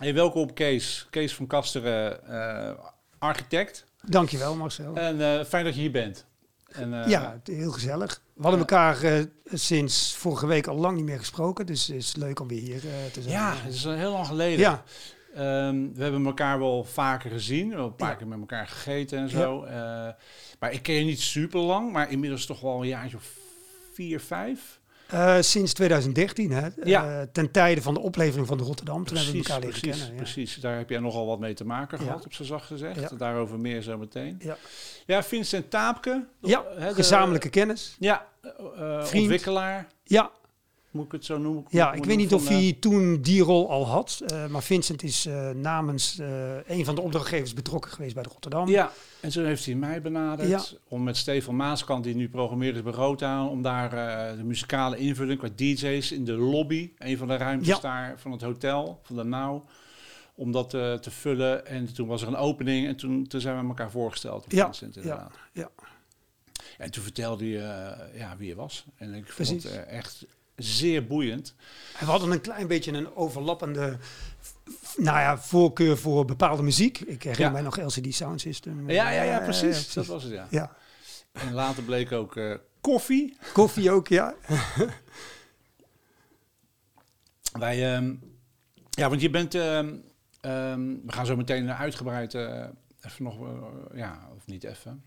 Hey, welkom Kees. Kees van Kasteren, eh, architect. Dankjewel Marcel. En eh, fijn dat je hier bent. En, eh, ja, heel gezellig. We hadden elkaar sinds vorige week al lang niet meer gesproken. Dus het is leuk om weer hier te zijn. Ja, het is al heel lang geleden. Ja, Ehm, we hebben elkaar wel vaker gezien, wel een paar Ja. keer met elkaar gegeten en zo. Maar ik ken je niet super lang, maar inmiddels toch wel een jaartje of vier, vijf. Eh, sinds 2013, hè? Ja. Eh, ten tijde van de oplevering van de Rotterdam. Toen hebben we elkaar precies, kennen. Ja. precies. Daar heb jij nogal wat mee te maken Ja. gehad, op z'n zacht gezegd. Ja. Daarover meer zo meteen. Ja. Ja, Vincent Taapke. Ja, de- gezamenlijke kennis. Ja, Vriend. ontwikkelaar, Ja, moet ik het zo noemen? ja ik weet niet of eh, hij toen die rol al had. eh, maar Vincent is eh, namens eh, een van de opdrachtgevers betrokken geweest bij de Rotterdam. Ja, en zo heeft hij mij benaderd Ja. om met Stefan Maaskant, die nu programmeert is bij Rotown, om daar eh, de muzikale invulling qua DJ's in de lobby, een van de ruimtes Ja. daar van het hotel, van de Nauw, om dat eh, te vullen. En toen was er een opening en toen, toen zijn we elkaar voorgesteld. Ja, Vincent, inderdaad. ja. En toen vertelde hij eh, ja, wie hij was. En ik vond het eh, echt zeer boeiend. En we hadden een klein beetje een overlappende nou ja, voorkeur voor bepaalde muziek. Ik herinner Ja. mij nog LCD Sound System. Ja, ja, ja, Eh, precies. Dat was het, ja. Ja, En later bleek ook eh, koffie. koffie ook, ja. Wij, ehm, ja, want je bent, ehm, ehm, we gaan zo meteen uitgebreid, eh, even nog, ja, of niet even.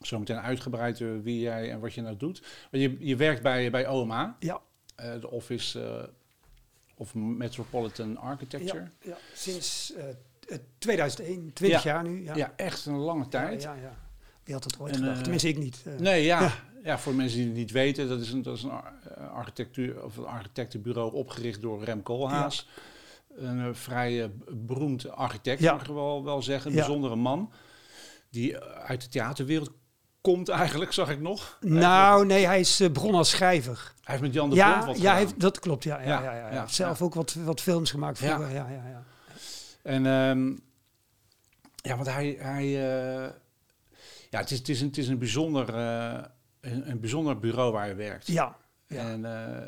Zo meteen uitgebreid eh, wie jij en wat je nou doet. Je, je werkt bij, bij OMA, Ja, eh, de Office eh, of Metropolitan Architecture. ja, ja. sinds eh, eh, 2001, 20 Ja. jaar nu. Ja, Ja, echt een lange tijd. Ja, ja. Wie had het ooit En, gedacht? Tenminste, ik niet. Nee, ja. Ja. voor mensen die het niet weten, dat is een, dat is een ar- architectuur of een architectenbureau opgericht door Rem Koolhaas. Een vrij beroemd architect, mag ik wel, wel zeggen. Een bijzondere man. Die uit de theaterwereld komt eigenlijk, zag ik nog. Nou, nee, hij is eh, begonnen als schrijver. Hij heeft met Jan de Bond Ja, wat ja gedaan. hij heeft, dat klopt. Ja, ja, Ja, ja, zelf ook wat, wat films gemaakt Ja. vroeger. Ja, ja, ja. En ehm, ja, want hij, hij eh, ja, het is, het is, een, het is een, bijzonder, eh, een, een bijzonder bureau waar hij werkt. ja. Ja. En,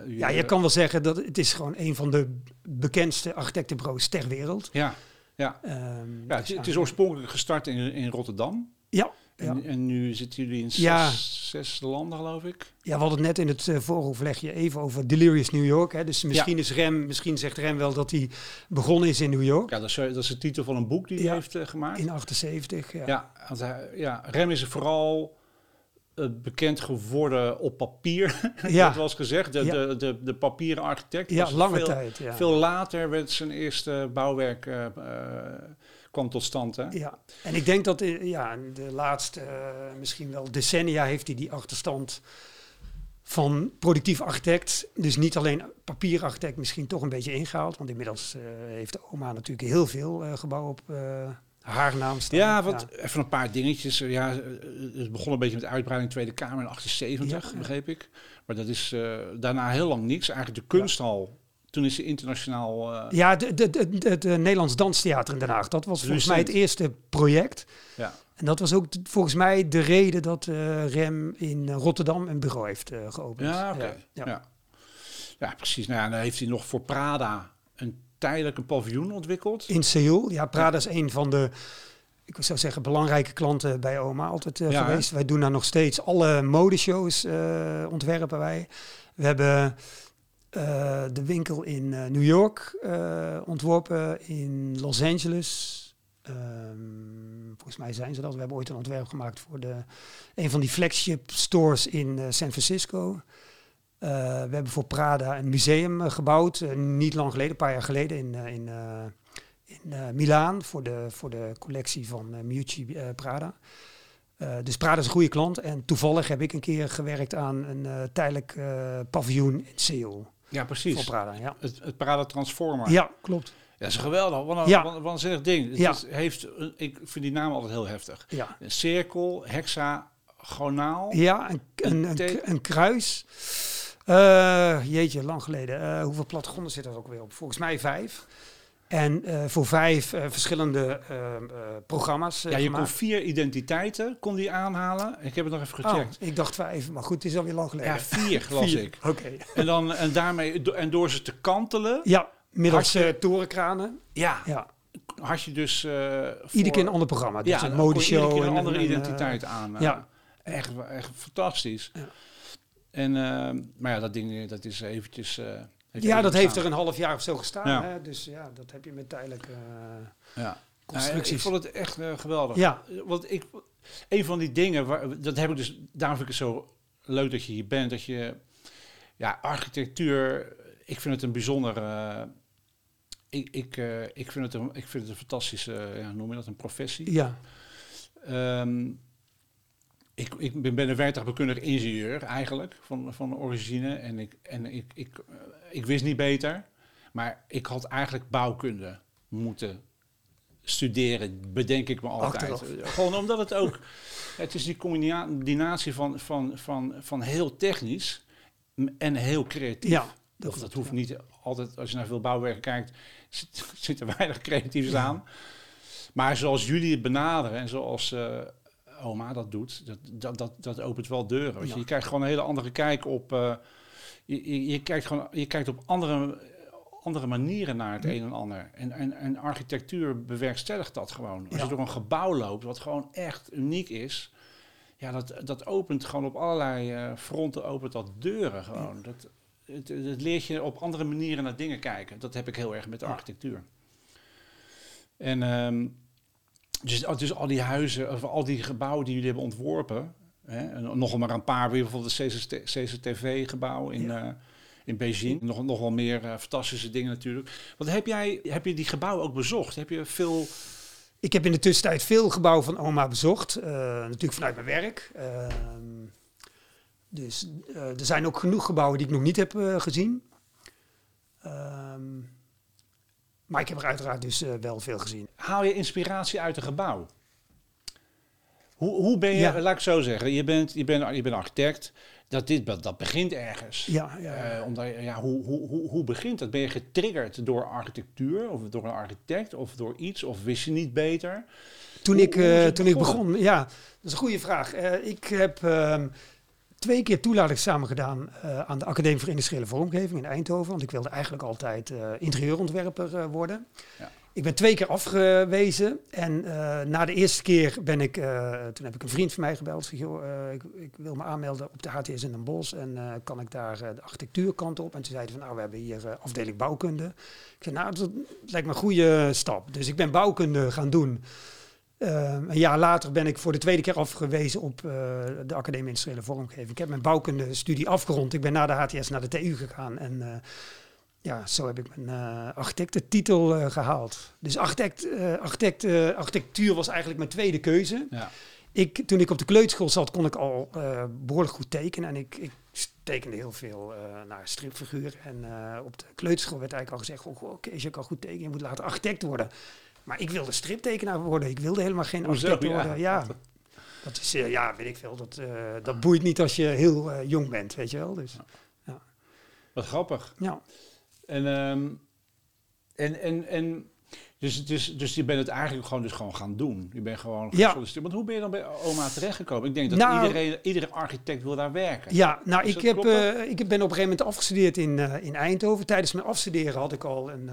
Ja, je kan wel zeggen dat het is gewoon een van de bekendste architectenbureaus ter wereld. Ja, ja. Ehm, ja het, dus het is oorspronkelijk gestart in, in Rotterdam. Ja, En, en nu zitten jullie in zes, zes landen, geloof ik. ja, we hadden het net in het uh, vooroverlegje even over Delirious New York. Hè. Dus misschien, is Rem, misschien zegt Rem wel dat hij begonnen is in New York. Ja, dat is, dat is de titel van een boek die hij heeft eh, gemaakt. In 78, ja. Ja, want hij, ja, Rem is vooral eh, bekend geworden op papier. Ja. dat was gezegd. De, Ja. de, de, de papieren architect. Ja, lange veel, tijd. Ja. Veel later werd zijn eerste bouwwerk eh, eh, kwam tot stand. Hè? Ja, en ik denk dat eh, ja, de laatste eh, misschien wel decennia heeft hij die achterstand van productief architect, dus niet alleen papierarchitect, misschien toch een beetje ingehaald. Want inmiddels eh, heeft de oma natuurlijk heel veel eh, gebouwen op haar naam staan. Ja, wat, even een paar dingetjes. Ja, het begon een beetje met de uitbreiding Tweede Kamer in 78, Ja, ja. begreep ik. Maar dat is daarna heel lang niks. Eigenlijk de kunsthal. Toen is ze internationaal... eh, Ja, de Nederlands Danstheater in Den Haag. Dat was volgens mij het eerste project. ja. En dat was ook volgens mij de reden dat eh, Rem in Rotterdam een bureau heeft eh, geopend. Ja. Ja. Ja. Ja. precies. Nou ja, dan heeft hij nog voor Prada een tijdelijk een paviljoen ontwikkeld. In Seoul. Ja, Prada is een van de, ik zou zeggen, belangrijke klanten bij oma altijd hè? geweest. Wij doen daar nog steeds alle modeshows ontwerpen wij. We hebben eh, de winkel in eh, New York eh, ontworpen, in Los Angeles. Ehm, volgens mij zijn ze dat. We hebben ooit een ontwerp gemaakt voor de, een van die flagship stores in San Francisco. We hebben voor Prada een museum gebouwd, niet lang geleden, een paar jaar geleden in, in, in Milaan voor de, voor de collectie van Miucci Prada. Dus Prada is een goede klant en toevallig heb ik een keer gewerkt aan een tijdelijk paviljoen in Seoul Ja, voor precies. Prada. Ja, Het, het Prada Transformer. ja klopt. Ja, dat is geweldig. Wat een, Ja. wat een waanzinnig ding. Het Ja. is, heeft, een- ik vind die naam altijd heel heftig. Ja, Een cirkel, hexagonaal. ja een, een, Een een, te- een kruis. Eh, jeetje, lang geleden. Eh, hoeveel plattegronden zit er ook weer op? Volgens mij vijf. En eh, voor vijf eh, verschillende eh, programma's. Ja, je kon vier identiteiten kon die aanhalen. Ik heb het nog even Oh, gecheckt. ik dacht vijf, maar goed, het is alweer lang geleden. ja, vier las ik. Oké. En, dan, en, daarmee, do- en door ze te kantelen, Ja, Middels je- torenkranen. Ja, Ja. had je dus... eh, Iedere voor- keer een ander programma. Dus ja, een modeshow. iedere keer een en- andere en, identiteit aan. ja. Echt, echt fantastisch. Ja. En, maar ja, dat ding dat is eventjes... heeft ja, dat heeft er een half jaar of zo gestaan. Ja. Hè? Dus ja, dat heb je met tijdelijke eh, Ja. constructies. ik vond het echt eh, geweldig. Ja. Want ik, een van die dingen, waar, dat heb ik dus, daarom vind ik het zo leuk dat je hier bent, dat je, ja, architectuur, ik vind het een bijzonder, eh, ik, ik, eh, ik, vind het een, ik vind het een fantastische, ja, noem je dat, een professie. ja. Ehm, ik, ik ben, ben een werktuigbekundig ingenieur eigenlijk, van, van origine. En, ik, en ik, ik, ik wist niet beter, maar ik had eigenlijk bouwkunde moeten studeren, bedenk ik me altijd. Achteraf. Gewoon omdat het ook, het is die combinatie van, van, van, van heel technisch en heel creatief. Ja, Dat, dat hoeft ja. niet altijd, als je naar veel bouwwerken kijkt, zit, zit er weinig creatiefs aan. Maar zoals jullie het benaderen en zoals eh, oma dat doet, dat, dat, dat, dat opent wel deuren. Je. Je krijgt gewoon een hele andere kijk op. eh, je, je, kijkt gewoon, je kijkt op andere, andere manieren naar het een en ander. En, en, en architectuur bewerkstelligt dat gewoon. Als Ja. je door een gebouw loopt, wat gewoon echt uniek is. Ja, dat, dat opent gewoon op allerlei eh, fronten opent dat deuren gewoon. Dat, het, het leert je op andere manieren naar dingen kijken. Dat heb ik heel erg met architectuur. En ehm, dus, dus al die huizen, of al die gebouwen die jullie hebben ontworpen. Hè, en nog maar een paar, weer bijvoorbeeld het CCT CCTV-gebouw in, Ja. eh, in Beijing. Nog, nog wel meer eh, fantastische dingen natuurlijk. Wat heb jij, heb je die gebouwen ook bezocht? Heb je veel... Ik heb in de tussentijd veel gebouwen van oma bezocht. eh, natuurlijk vanuit mijn werk. Ehm, dus er zijn ook genoeg gebouwen die ik nog niet heb gezien. Ehm, maar ik heb er uiteraard dus eh, wel veel gezien. Haal je inspiratie uit een gebouw? Hoe, hoe ben je, Ja. laat ik zo zeggen, je bent, je bent, je bent architect. Dat, dit, dat, begint ergens. Ja, ja. Eh, omdat, ja, hoe, hoe, hoe, hoe begint dat? Ben je getriggerd door architectuur of door een architect of door iets? Of wist je niet beter? Toen, Hoe- ik, hoe eh, toen ik begon, ja, dat is een goede vraag. Ik heb ehm, twee keer toelatingsexamen gedaan eh, aan de Academie voor Industriële Vormgeving in Eindhoven. Want ik wilde eigenlijk altijd eh, interieurontwerper eh, worden. Ja. Ik ben twee keer afgewezen. En na de eerste keer ben ik, toen heb ik een vriend van mij gebeld. Zeg, joh, ik, ik wil me aanmelden op de HTS in Den Bosch. En kan ik daar de architectuurkant op? En toen zeiden van, nou, we hebben hier afdeling bouwkunde. Ik zei, nou, dat lijkt me een goede stap. Dus ik ben bouwkunde gaan doen. Ehm, een jaar later ben ik voor de tweede keer afgewezen op eh, de Academie Industriële Vormgeving. Ik heb mijn bouwkunde studie afgerond. Ik ben na de HTS naar de TU gegaan. En eh, ja, zo heb ik mijn eh architectentitel eh, gehaald. Dus architect, architect, architectuur was eigenlijk mijn tweede keuze. Ja. Ik, toen ik op de kleuterschool zat, kon ik al eh, behoorlijk goed tekenen. En ik, ik tekende heel veel naar stripfiguren. En op de kleuterschool werd eigenlijk al gezegd... Oh, Kees, je kan goed tekenen, je moet later architect worden. Maar ik wilde striptekenaar worden. Ik wilde helemaal geen architect Ja. worden. Ja, dat is, eh, ja, weet ik veel. Dat, eh, dat boeit niet als je heel eh, jong bent, weet je wel. Dus, Wat grappig. ja. En, ehm, en, en, en dus, dus, dus je bent het eigenlijk gewoon, dus gewoon gaan doen. Je bent gewoon Ja. gesolliciteerd. Want hoe ben je dan bij oma terechtgekomen? Ik denk dat Nou- iedereen, iedere architect wil daar werken. Ja, nou, Is ik, heb, eh, ik ben op een gegeven moment afgestudeerd in, in Eindhoven. Tijdens mijn afstuderen had ik al een,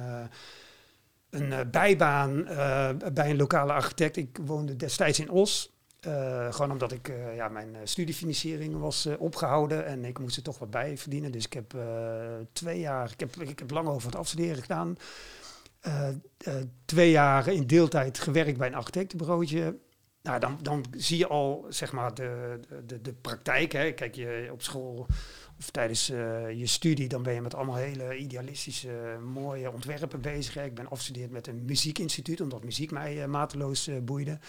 een eh, bijbaan eh, bij een lokale architect. Ik woonde destijds in Os. Eh, gewoon omdat ik ja, mijn studiefinanciering was eh, opgehouden en ik moest er toch wat bij verdienen. Dus ik heb twee jaar, ik heb, ik heb lang over het afstuderen gedaan. Twee jaar in deeltijd gewerkt bij een architectenbureautje. Nou, dan, dan zie je al zeg maar de, de, de praktijk. Hè. Kijk, je op school of tijdens eh, je studie, dan ben je met allemaal hele idealistische, mooie ontwerpen bezig. Ik ben afgestudeerd met een muziekinstituut, omdat muziek mij eh, mateloos eh, boeide.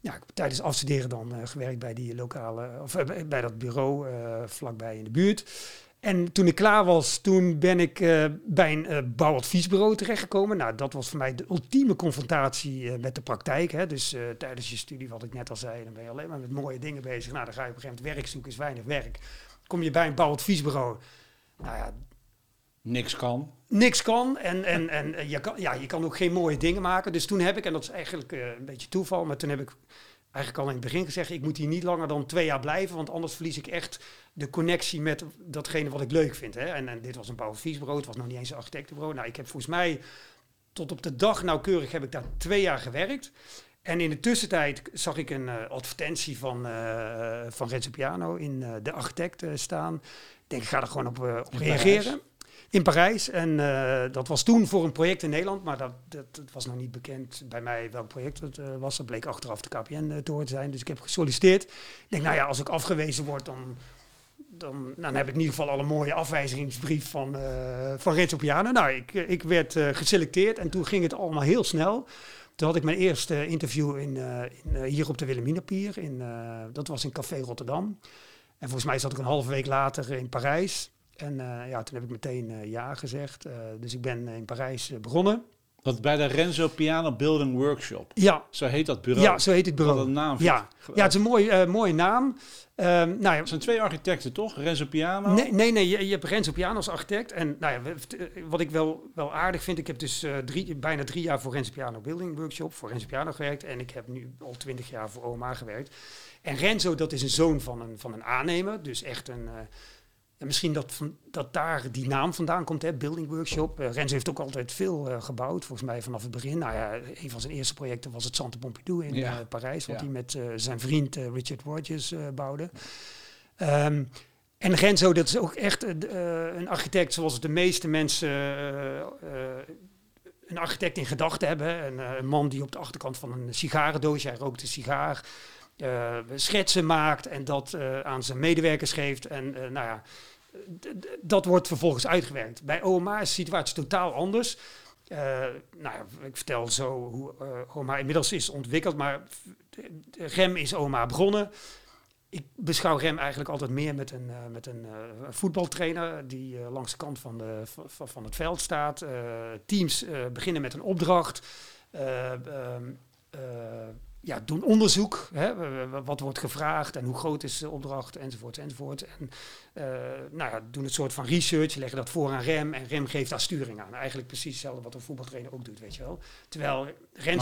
Ja, ik heb tijdens afstuderen dan gewerkt bij die lokale, of bij- dat bureau vlakbij in de buurt. En toen ik klaar was, toen ben ik bij een bouwadviesbureau terechtgekomen. Nou, dat was voor mij de ultieme confrontatie met de praktijk. Hè. Dus tijdens je studie, wat ik net al zei, dan ben je alleen maar met mooie dingen bezig. Nou, dan ga je op een gegeven moment werk zoeken, is weinig werk. Kom je bij een bouwadviesbureau. Nou ja, Niks kan. niks kan en, en, en eh, je, kan, ja, je kan ook geen mooie dingen maken. Dus toen heb ik, en dat is eigenlijk eh, een beetje toeval, maar toen heb ik eigenlijk al in het begin gezegd, ik moet hier niet langer dan twee jaar blijven, want anders verlies ik echt de connectie met datgene wat ik leuk vind. Hè. En, en dit was een bouwadviesbureau, het was nog niet eens een architectenbureau. Nou, ik heb volgens mij tot op de dag nauwkeurig heb ik daar twee jaar gewerkt. En in de tussentijd zag ik een uh, advertentie van, uh, van Renzo Piano in uh, De Architect staan. Ik denk, ik ga er gewoon op, op reageren. In Parijs. En dat was toen voor een project in Nederland, maar dat, dat, dat was nog niet bekend bij mij welk project het was. Dat bleek achteraf de KPN-toren te zijn. Dus ik heb gesolliciteerd. Ik denk, nou ja, als ik afgewezen word, dan, dan, dan heb ik in ieder geval al een mooie afwijzingsbrief van, van Renzo Piano. Nou, ik, ik werd geselecteerd en toen ging het allemaal heel snel. Toen had ik mijn eerste interview in, uh, in uh, hier op de Wilhelminapier. In, uh, dat was in Café Rotterdam. En volgens mij zat ik een halve week later in Parijs. En ja, toen heb ik meteen ja gezegd. dus ik ben in Parijs begonnen. Wat bij de Renzo Piano Building Workshop. Ja. Zo heet dat bureau. Ja, zo heet het bureau. Wat een naam. Ja, ja het is een mooi, mooie naam. Um, nou ja, het zijn twee architecten, toch? Renzo Piano? Nee, nee, nee je, je, hebt Renzo Piano als architect. En nou ja, wat ik wel, wel aardig vind, ik heb dus uh, drie, bijna drie jaar voor Renzo Piano Building Workshop, voor Renzo Piano gewerkt. En ik heb nu al twintig jaar voor OMA gewerkt. En Renzo, dat is een zoon van een, van een aannemer. Dus echt een... En misschien dat, van, dat daar die naam vandaan komt, hè, Building Workshop. Uh, Renzo heeft ook altijd veel uh, gebouwd, volgens mij vanaf het begin. Nou ja, een van zijn eerste projecten was het Centre Pompidou in ja. uh, Parijs, wat ja. hij met zijn vriend Richard Rogers bouwde. Um, en Renzo, dat is ook echt een architect zoals de meeste mensen een architect in gedachten hebben. Een, een, man die op de achterkant van een sigarendoosje, hij rookt een sigaar, schetsen maakt en dat aan zijn medewerkers geeft. En nou ja dat wordt vervolgens uitgewerkt. Bij OMA is de situatie totaal anders. Uh, nou ik vertel zo hoe uh, OMA inmiddels is ontwikkeld, maar REM is OMA begonnen. Ik beschouw REM eigenlijk altijd meer met een, uh, met een voetbaltrainer die langs de kant van, de, van, van het veld staat. teams beginnen met een opdracht. Ja, doen onderzoek. Hè, wat wordt gevraagd en hoe groot is de opdracht enzovoort enzovoort. En uh, nou ja, doen het soort van research, leggen dat voor aan Rem en Rem geeft daar sturing aan. Eigenlijk precies hetzelfde wat een voetbaltrainer ook doet, weet je wel. Terwijl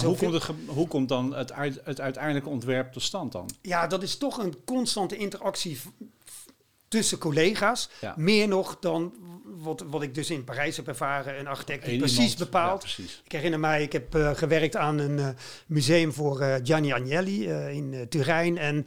hoe, komt het hoe komt dan het, uit, het uiteindelijke ontwerp tot stand dan? Ja, dat is toch een constante interactie tussen collega's. Ja. Meer nog dan wat, wat ik dus in Parijs heb ervaren. Een architect die precies bepaalt. Ja, precies. Ik herinner mij, ik heb uh, gewerkt aan een uh, museum voor uh, Gianni Agnelli in Turijn. En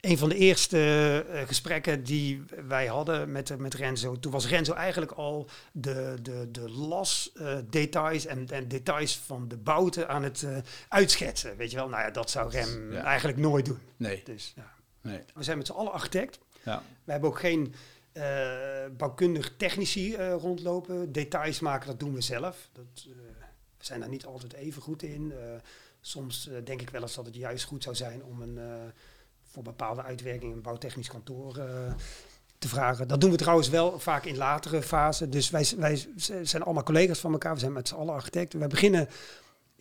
een van de eerste gesprekken die wij hadden met, met Renzo. Toen was Renzo eigenlijk al de, de, de las details en, en details van de bouten aan het uitschetsen. Weet je wel, nou ja, dat zou Rem ja. eigenlijk nooit doen. Nee. Dus, ja. nee. We zijn met z'n allen architect. Ja. We hebben ook geen bouwkundig technici uh, rondlopen. Details maken, dat doen we zelf. Dat, uh, we zijn daar niet altijd even goed in. soms denk ik wel eens dat het juist goed zou zijn om een, voor bepaalde uitwerkingen een bouwtechnisch kantoor te vragen. Dat doen we trouwens wel vaak in latere fasen. Dus wij, wij zijn allemaal collega's van elkaar. We zijn met z'n allen architecten. Wij beginnen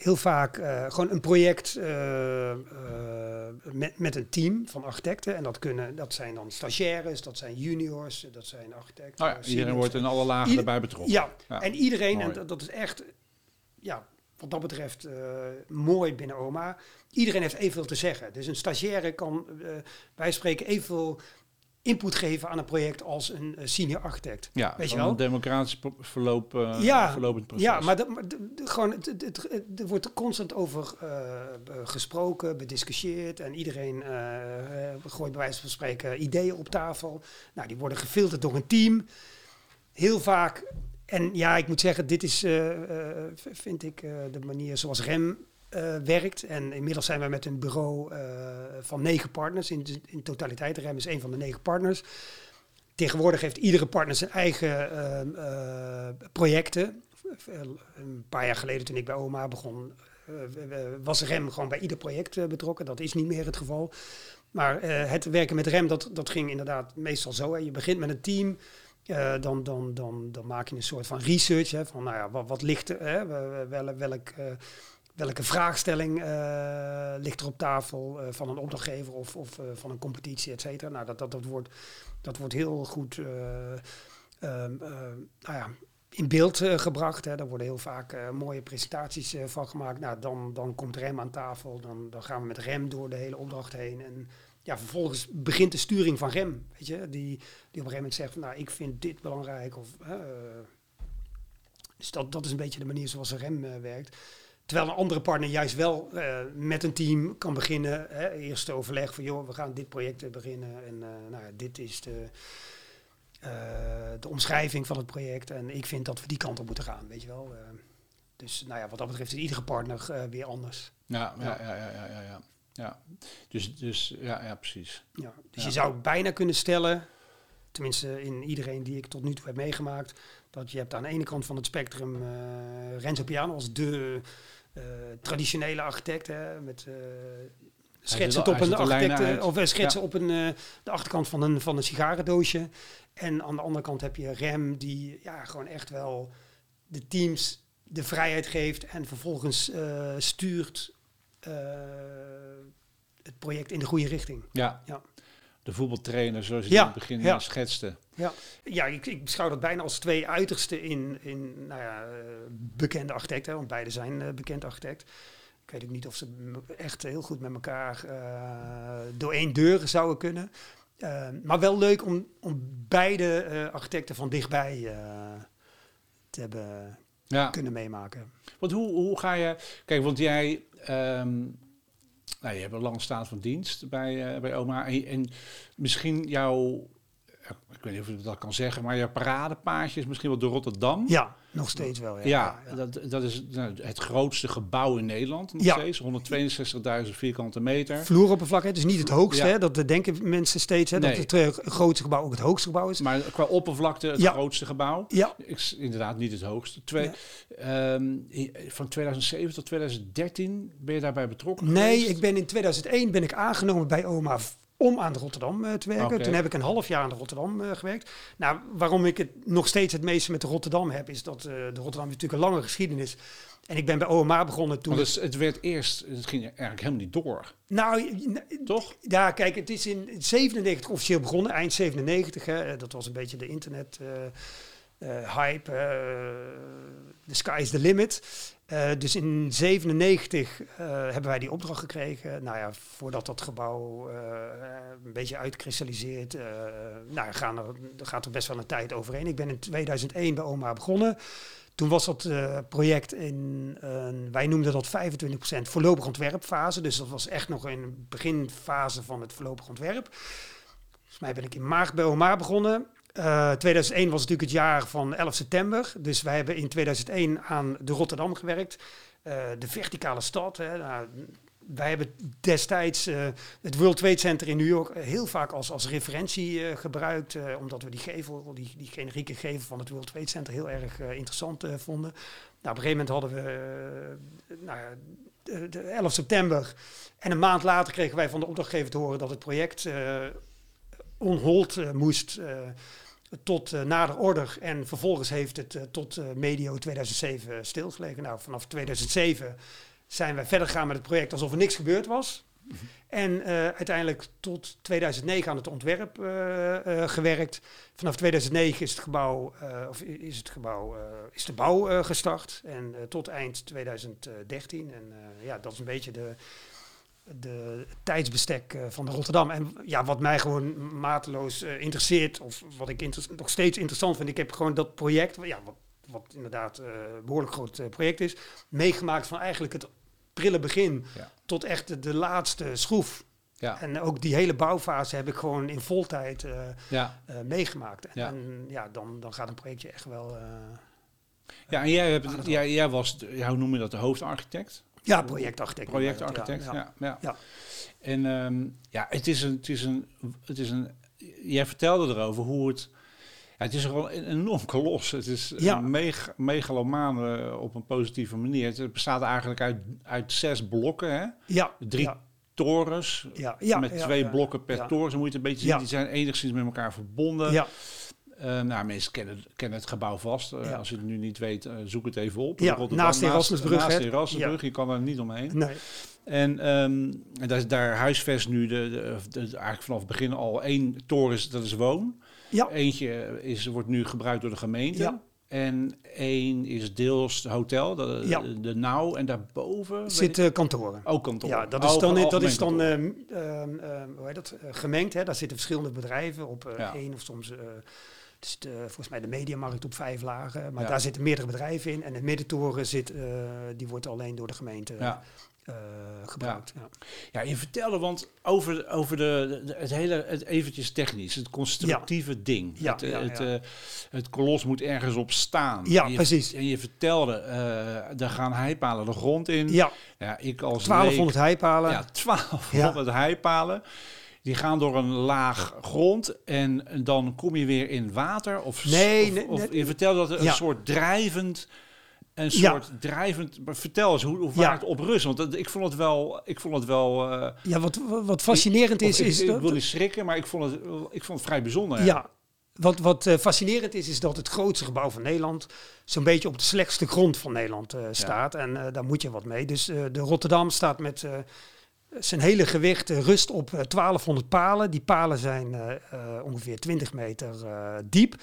heel vaak uh, gewoon een project uh, uh, met, met een team van architecten. En dat, kunnen, dat zijn dan stagiaires, dat zijn juniors, dat zijn architecten. Oh ja, iedereen wordt in alle lagen erbij betrokken. Ja, ja. en iedereen, mooi. en dat, dat, is echt, ja, wat dat betreft mooi binnen OMA. Iedereen heeft evenveel te zeggen. Dus een stagiaire kan, wij spreken evenveel input geven aan een project als een uh, senior architect. Ja, weet je wel? Een democratisch verloop, uh, ja, verlopend proces. Ja, maar, gewoon, het, het, het, er wordt constant over uh, gesproken, bediscussieerd en iedereen gooit bij wijze van spreken ideeën op tafel. Nou, die worden gefilterd door een team. Heel vaak, en ja, ik moet zeggen, dit is, vind ik, de manier zoals REM uh, werkt. En inmiddels zijn we met een bureau uh, van negen partners. In, in totaliteit, REM is een van de negen partners. Tegenwoordig heeft iedere partner zijn eigen uh, projecten. Een paar jaar geleden toen ik bij OMA begon, was REM gewoon bij ieder project betrokken. Dat is niet meer het geval. Maar het werken met REM, dat, dat ging inderdaad meestal zo. Je begint met een team. Dan, dan, dan, dan maak je een soort van research. Hè, van nou ja, wat, wat ligt er? Hè, welk, welk welke vraagstelling uh, ligt er op tafel uh, van een opdrachtgever of, of uh, van een competitie, et cetera. Nou, dat, dat, dat, wordt, dat wordt heel goed, ehm, nou ja, in beeld eh, gebracht. Hè. Daar worden heel vaak eh, mooie presentaties eh, van gemaakt. Nou, dan, dan komt Rem aan tafel. Dan, dan gaan we met Rem door de hele opdracht heen. En ja, vervolgens begint de sturing van Rem. Weet je, die, die op een gegeven moment zegt nou, ik vind dit belangrijk. Of, eh, dus dat, dat is een beetje de manier zoals Rem eh, werkt. Terwijl een andere partner juist wel eh, met een team kan beginnen. Hè, eerste overleg van, joh, we gaan dit project eh, beginnen. En eh, nou, dit is de, de omschrijving van het project. En ik vind dat we die kant op moeten gaan, weet je wel. Dus nou ja, wat dat betreft is iedere partner weer anders. Ja, ja, Ja. ja, ja, ja, ja. Dus, dus ja, ja, precies. Ja, dus Ja. je zou bijna kunnen stellen, tenminste in iedereen die ik tot nu toe heb meegemaakt, dat je hebt aan de ene kant van het spectrum Renzo Piano als de traditionele architect, hè, met eh schetsen al- op een architect, of eh, schetsen op een, eh, de achterkant van een, van een sigarendoosje. En aan de andere kant heb je Rem, die ja, gewoon echt wel de teams de vrijheid geeft en vervolgens eh, stuurt eh, het project in de goede richting. Ja. Ja. De voetbaltrainer, zoals je Ja, in het begin ja. eh, schetste. Ja, ik, ik beschouw dat bijna als twee uitersten in, in nou ja, eh, bekende architecten, want beide zijn eh, bekend architect. Ik weet ook niet of ze echt heel goed met elkaar door één deur zouden kunnen. Maar wel leuk om, om beide architecten van dichtbij te hebben Ja. kunnen meemaken. Want hoe, hoe ga je... Kijk, want jij... ehm, nou, je hebt een lange staat van dienst bij, eh, bij oma. En, en misschien jouw... Ik weet niet of je dat kan zeggen, maar jouw paradepaadje is misschien wel door Rotterdam. Ja, nog steeds wel. Ja, Ja, ja, ja. Dat, dat is nou, het grootste gebouw in Nederland nog Ja. steeds. 162.000 vierkante meter. Vloeroppervlak, dus niet het hoogste. Hè? Dat denken mensen steeds, hè? dat het eh, grootste gebouw ook het hoogste gebouw is. Maar qua oppervlakte het grootste gebouw. Ja, Ik, inderdaad niet het hoogste. Twee, ehm, van 2007 tot 2013 ben je daarbij betrokken Nee, geweest? ik ben in 2001 ben ik aangenomen bij oma om aan de Rotterdam eh, te werken. Toen heb ik een half jaar aan de Rotterdam eh, gewerkt. Nou, waarom ik het nog steeds het meeste met de Rotterdam heb, is dat eh, de Rotterdam natuurlijk een lange geschiedenis. En ik ben bij OMA begonnen toen. Want het, werd eerst, het ging eigenlijk helemaal niet door, Nou, toch? ja, kijk, het is in 97 officieel begonnen, eind 97. Hè, dat was een beetje de internet hype. The sky is the limit. Eh, dus in 97 eh, hebben wij die opdracht gekregen. Nou ja, voordat dat gebouw eh, een beetje uitkristalliseert, nou, gaan er, gaat er best wel een tijd overheen. Ik ben in 2001 bij OMA begonnen. Toen was dat project in, wij noemden dat 25% voorlopig ontwerpfase. Dus dat was echt nog in de beginfase van het voorlopig ontwerp. Volgens mij ben ik in maart bij OMA begonnen. Eh 2001 was natuurlijk het jaar van 11 september. Dus wij hebben in 2001 aan de Rotterdam gewerkt. Eh, de verticale stad. Hè. Nou, wij hebben destijds eh, het World Trade Center in New York eh, heel vaak als, als referentie eh, gebruikt. eh, omdat we die gevel, die, die generieke gevel van het World Trade Center heel erg eh, interessant eh, vonden. Nou, op een gegeven moment hadden we eh, nou de, de 11 september. En een maand later kregen wij van de opdrachtgever te horen dat het project eh on hold eh, moest eh, tot eh, nader order. En vervolgens heeft het eh, tot eh, medio 2007 stilgelegen. Nou, vanaf 2007 zijn wij verder gegaan met het project alsof er niks gebeurd was. En uiteindelijk tot 2009 aan het ontwerp gewerkt. Vanaf 2009 is het gebouw, of is het gebouw, is de bouw gestart. En tot eind 2013. En ja, dat is een beetje de, de tijdsbestek eh, van de Rotterdam. En ja, wat mij gewoon mateloos eh, interesseert, of wat ik nog steeds interessant vind, ik heb gewoon dat project, ja, wat, wat inderdaad eh, een behoorlijk groot eh, project is, meegemaakt van eigenlijk het prille begin Ja. tot echt de, de laatste schroef. Ja, En ook die hele bouwfase heb ik gewoon in voltijd eh ja. eh, meegemaakt. En, Ja. en ja, dan, dan gaat een projectje echt wel... eh, ja en jij, hebt, jij, jij was, de- hoe noem je dat, de hoofdarchitect? Ja, projectarchitect. Projectarchitect, Ja, ja. ja, Ja. En ehm, ja, het is een, het is een, het is een, jij vertelde erover hoe het, ja, het is gewoon een enorm kolos. Het is Ja. een meg megalomaan op een positieve manier. Het bestaat eigenlijk uit, uit zes blokken, hè? Ja, Drie ja, torens, ja, ja, met twee blokken per toren. Zo moet je het een beetje zien. Die zijn enigszins met elkaar verbonden. Ja, Eh, nou, mensen kennen, kennen het gebouw vast. Eh, Ja. Als je het nu niet weet, eh, zoek het even op. Ja, Rotterdam, naast de Erasmusbrug, Naast de Erasmusbrug, je kan er niet omheen. nee. En, ehm, en daar, daar huisvest nu de, de, de- eigenlijk vanaf het begin al één toren, dat is woon. Ja. Eentje is, wordt nu gebruikt door de gemeente. Ja. En één is deels hotel, de, Ja. de Nauw. En daarboven weet Zit ik- eh, kantoren. ook kantoor. Ja, dat is dan, dat is dan ehm, ehm, hoe heet dat, gemengd. Hè? Daar zitten verschillende bedrijven op Ja. één of soms... het is de, volgens mij de mediamarkt op vijf lagen. Maar Ja. daar zitten meerdere bedrijven in. En de middentoren zit, eh, die wordt alleen door de gemeente Ja. eh, gebruikt. Ja. Ja, je vertelde, want over, over de, de- het hele, het eventjes technisch, het constructieve ding. Ja, het, het, eh, het kolos moet ergens op staan. Ja, En je, precies. En je vertelde, eh er gaan heipalen de grond in. Ja, Ja, ik als 1200 heipalen. leek- Ja, 1200 heipalen. Die gaan door een laag grond en dan kom je weer in water. Of, Nee, of, nee, of nee. je vertelde dat een Ja. soort drijvend, een Ja. soort drijvend. maar Vertel eens hoe, hoe waar Ja. het op rust, want dat, ik vond het wel, ik vond het wel. eh, Ja, wat, wat- fascinerend is, ik, is ik dat... wil niet schrikken, maar ik vond het, ik vond het vrij bijzonder. Ja, wat, wat eh, fascinerend is, is dat het grootste gebouw van Nederland zo'n beetje op de slechtste grond van Nederland eh, staat. En daar moet je wat mee. Dus de Rotterdam staat met zijn hele gewicht eh, rust op eh, 1200 palen. Die palen zijn eh, eh, ongeveer 20 meter eh, diep.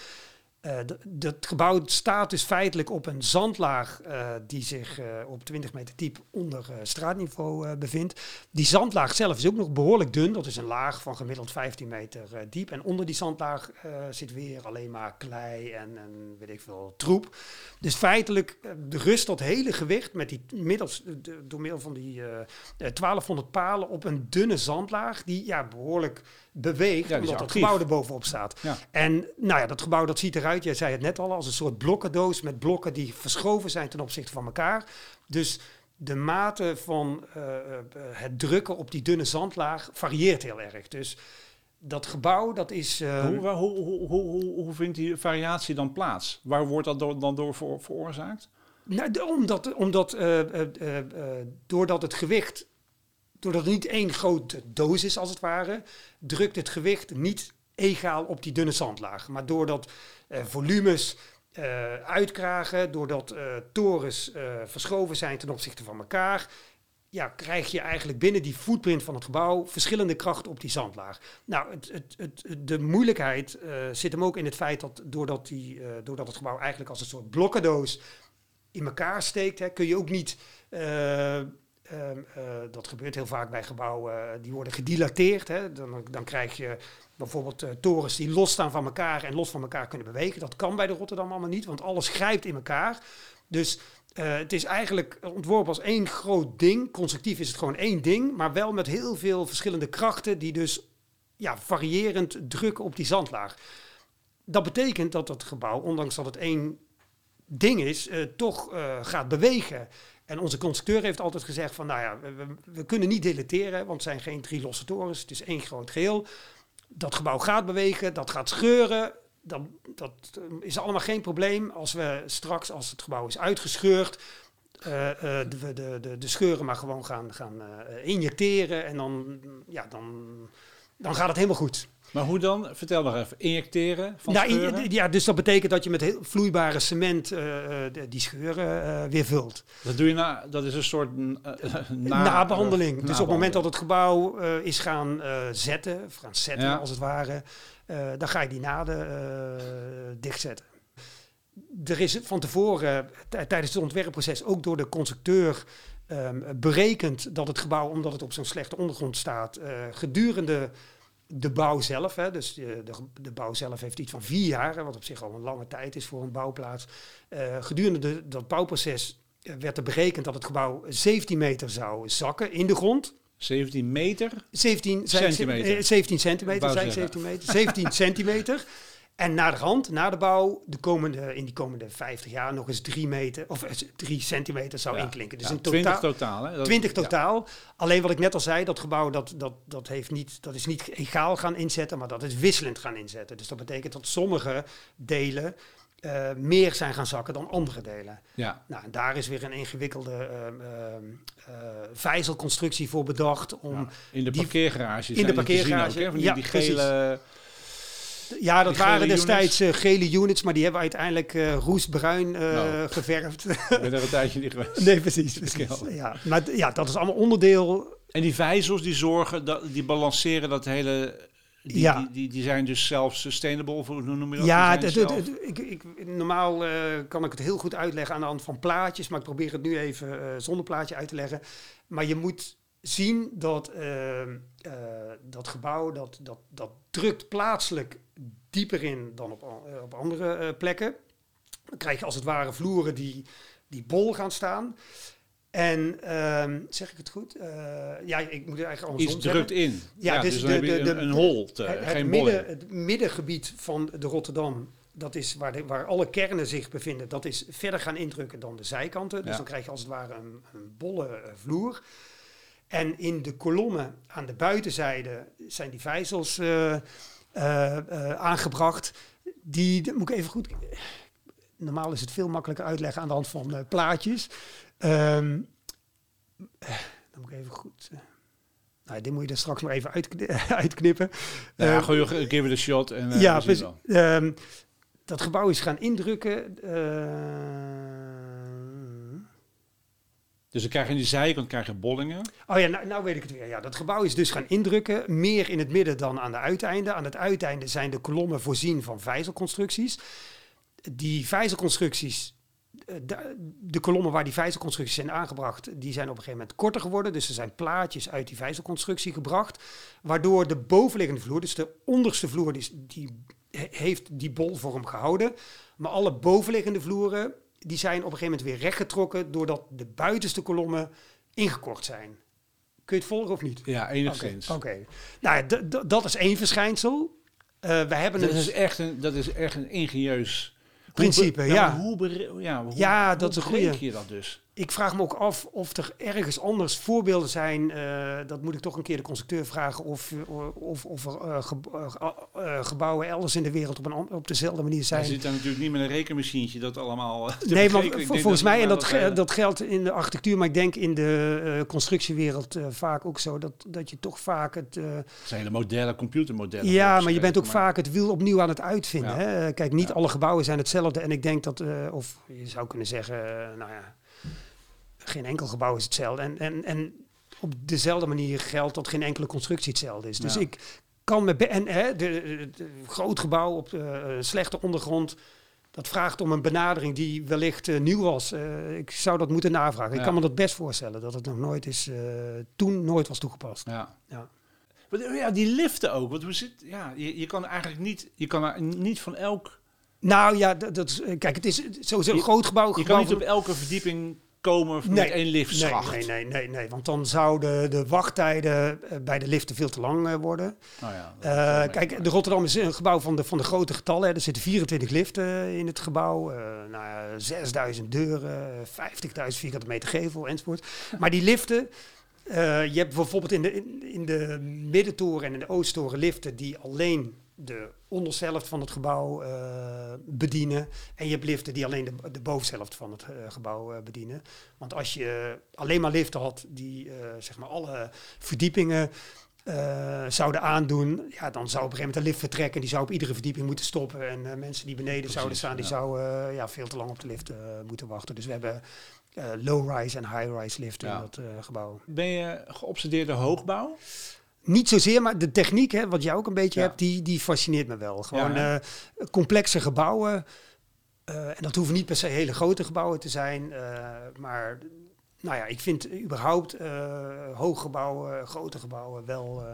Eh, d- dat gebouw staat dus feitelijk op een zandlaag eh, die zich eh, op 20 meter diep onder eh, straatniveau eh, bevindt. Die zandlaag zelf is ook nog behoorlijk dun. Dat is een laag van gemiddeld 15 meter eh, diep. En onder die zandlaag eh, zit weer alleen maar klei en, en weet ik veel troep. Dus feitelijk eh, rust dat hele gewicht met die middels, de- door middel van die eh, eh, 1200 palen op een dunne zandlaag die ja, behoorlijk beweegt Ja, omdat het gebouw er bovenop staat. Ja. En nou ja, dat gebouw dat ziet eruit, jij zei het net al, als een soort blokkendoos met blokken die verschoven zijn ten opzichte van elkaar. Dus de mate van eh, eh, het drukken op die dunne zandlaag varieert heel erg. Dus dat gebouw, dat is... eh, Hoe, hoe, hoe, hoe, vindt die variatie dan plaats? Waar wordt dat door- dan door veroorzaakt? Nou, omdat, omdat doordat het gewicht, doordat het niet één grote doos is als het ware, drukt het gewicht niet egaal op die dunne zandlaag. Maar doordat eh, volumes eh, uitkragen, doordat eh, torens verschoven zijn ten opzichte van elkaar, ja, krijg je eigenlijk binnen die footprint van het gebouw verschillende krachten op die zandlaag. Nou, het, het, het, de moeilijkheid zit hem ook in het feit dat doordat, die, doordat het gebouw eigenlijk als een soort blokkendoos in elkaar steekt, hè, kun je ook niet. Eh, ehm, eh, dat gebeurt heel vaak bij gebouwen, eh, die worden gedilateerd. Hè. Dan, dan krijg je bijvoorbeeld eh, torens die los staan van elkaar en los van elkaar kunnen bewegen. Dat kan bij de Rotterdam allemaal niet, want alles grijpt in elkaar. Dus het is eigenlijk ontworpen als één groot ding. Constructief is het gewoon één ding, maar wel met heel veel verschillende krachten die dus ja, variërend drukken op die zandlaag. Dat betekent dat het gebouw, ondanks dat het één ding is, toch gaat bewegen. En onze constructeur heeft altijd gezegd van, nou ja, we, we- kunnen niet deleteren, want het zijn geen drie losse torens, het is één groot geheel. Dat gebouw gaat bewegen, dat gaat scheuren, dan, dat eh, is allemaal geen probleem als we straks, als het gebouw is uitgescheurd, eh, eh, de, de, de, de scheuren maar gewoon gaan, gaan injecteren en dan, ja, dan, dan gaat het helemaal goed. Maar hoe dan? Vertel nog even. Injecteren van Nou, in- ja, dus dat betekent dat je met heel vloeibare cement eh, eh, de- die scheuren eh, weer vult. Dat doe je na, dat is een soort na, nabehandeling. dus op het moment dat het gebouw is gaan zetten, of gaan zetten Ja. als het ware, dan ga je die naden dichtzetten. Er is van tevoren, tijdens het ontwerpproces, ook door de constructeur ehm, berekend dat het gebouw, omdat het op zo'n slechte ondergrond staat, eh, gedurende de bouw zelf, hè, dus de, de, de bouw zelf heeft iets van vier jaar, wat op zich al een lange tijd is voor een bouwplaats. Eh, gedurende de, dat bouwproces eh, werd er berekend dat het gebouw 17 meter zou zakken in de grond. 17 meter. 17 zei- Centimeter. eh, 17 centimeter, Wou zei ik zeggen. 17 meter. 17 centimeter. En na de rand, na de bouw, de komende, in die komende 50 jaar nog eens 3 meter, of eh, 3 centimeter zou Ja. inklinken. Dus Ja, in 20 totaal, totaal. Hè? Dat- 20 ja. totaal. Alleen wat ik net al zei, dat gebouw dat, dat, dat, heeft niet, dat is niet egaal gaan inzetten, maar dat is wisselend gaan inzetten. Dus dat betekent dat sommige delen eh, meer zijn gaan zakken dan andere delen. Ja. Nou, en daar is weer een ingewikkelde ehm, ehm, eh, vijzelconstructie voor bedacht. Om, Ja. In de parkeergarages. in de parkeergarage, ook, hè? Van die, ja, die gele... Ja, dat waren destijds eh, gele units, maar die hebben uiteindelijk eh, roestbruin eh, Nou. geverfd. Ik ben er een tijdje niet geweest. nee, precies. Ja, maar ja, dat is allemaal onderdeel. En die vijzels die zorgen, dat, die balanceren dat hele, die, Ja. die, die, die zijn dus self-sustainable, of hoe noem je dat? Ja, Die zijn het- het- zelf- het- ik, ik, normaal kan ik het heel goed uitleggen aan de hand van plaatjes, maar ik probeer het nu even zonder plaatje uit te leggen. Maar je moet zien dat eh, eh, dat gebouw, dat, dat, dat drukt plaatselijk dieper in dan op, eh, op andere eh, plekken. Dan krijg je als het ware vloeren die, die bol gaan staan. En ehm, zeg ik het goed? Eh, ja, ik moet het eigenlijk andersom Iets zeggen. drukt in. Ja, Ja, dus dus, dan de- de- een, een holte, Het, het geen midden, het middengebied van de Rotterdam, dat is waar, de, waar alle kernen zich bevinden, dat is verder gaan indrukken dan de zijkanten. Dus Ja. dan krijg je als het ware een, een bolle vloer. En in de kolommen aan de buitenzijde zijn die vijzels eh, eh, eh, aangebracht. Die, dat moet ik even goed. Normaal is het veel makkelijker uitleggen aan de hand van plaatjes. Ehm, eh, dan moet ik even goed. nou, dit moet je er straks maar even uitkni- uitknippen. ja, Eh, gooi, give it a shot en eh, ja, precies. Ehm, dat gebouw is gaan indrukken. Dus dan krijg je aan die zijkant krijg je bollingen. Oh ja, nou, nou weet ik het weer. Ja, dat gebouw is dus gaan indrukken. Meer in het midden dan aan de uiteinden. Aan het uiteinde zijn de kolommen voorzien van vijzelconstructies. Die vijzelconstructies, eh, de, de kolommen waar die vijzelconstructies zijn aangebracht, die zijn op een gegeven moment korter geworden. Dus er zijn plaatjes uit die vijzelconstructie gebracht. Waardoor de bovenliggende vloer, dus de onderste vloer, die, is- die he- heeft die bolvorm gehouden. Maar alle bovenliggende vloeren, die zijn op een gegeven moment weer rechtgetrokken. Doordat de buitenste kolommen ingekort zijn. Kun je het volgen of niet? Ja, enigszins. Oké. Nou, dat is één verschijnsel. Eh we hebben Dat een is echt een, dat is echt een ingenieus principe, Hoe ja. Hoe, ja, hoe, Ja, hoe dat is een goeie. je dat dus? Ik vraag me ook af of er ergens anders voorbeelden zijn. eh, dat moet ik toch een keer de constructeur vragen. Of, eh, of, of er eh, ge- gebouwen elders in de wereld op, een, op dezelfde manier zijn. zit daar natuurlijk niet met een rekenmachientje dat allemaal... Nee, maar volgens mij, en dat, ge- dat geldt in de architectuur, maar ik denk in de constructiewereld eh, vaak ook zo, dat, dat je toch vaak het... het zijn hele modellen, computermodellen. ja, maar je bent ook vaak het wiel opnieuw aan het uitvinden. Ja. Hè? Kijk, niet Ja. alle gebouwen zijn hetzelfde. En ik denk dat, eh, of je zou kunnen zeggen, nou ja, geen enkel gebouw is hetzelfde. En, en, en op dezelfde manier geldt dat geen enkele constructie hetzelfde is. Dus Ja. ik kan me... be- En hè, de, de- de groot gebouw op eh, slechte ondergrond... Dat vraagt om een benadering die wellicht eh, nieuw was. Eh, ik zou dat moeten navragen. Ik kan me dat best voorstellen dat het nog nooit is, toen nooit was toegepast. Ja. Ja. Maar, ja, die liften ook. Want hoe zit, ja, je, je kan eigenlijk niet, je kan niet van elk, Nou ja, dat, kijk, het is sowieso een groot gebouw. je gebouw kan niet van- op elke verdieping komen met één liftschacht. Nee, nee, nee, nee, nee, want dan zouden de wachttijden eh, bij de liften veel te lang eh, worden. Oh ja, Eh, kijk, de Rotterdam is een gebouw van de, van de grote getallen. Hè. Er zitten 24 liften in het gebouw. eh nou ja, 6000 deuren, 50.000 vierkante meter gevel enzovoort. Maar die liften, eh, je hebt bijvoorbeeld in de, in, in de middentoren en in de oosttoren liften die alleen de onderste helft van het gebouw eh, bedienen. En je hebt liften die alleen de, de bovenste helft van het eh, gebouw eh, bedienen. Want als je alleen maar liften had die zeg maar alle verdiepingen zouden aandoen, ja, dan zou op een gegeven moment de lift vertrekken. Die zou op iedere verdieping moeten stoppen. En mensen die beneden zouden staan, die ja. zouden ja, veel te lang op de lift moeten wachten. Dus we hebben low-rise en high-rise liften Ja. in dat gebouw. Ben je geobsedeerde hoogbouw? Niet zozeer, maar de techniek, hè, wat jij ook een beetje Ja. hebt, die, die fascineert me wel. Gewoon Ja, eh, complexe gebouwen. eh, en dat hoeven niet per se hele grote gebouwen te zijn. eh, maar nou ja, ik vind überhaupt hooggebouwen, grote gebouwen wel...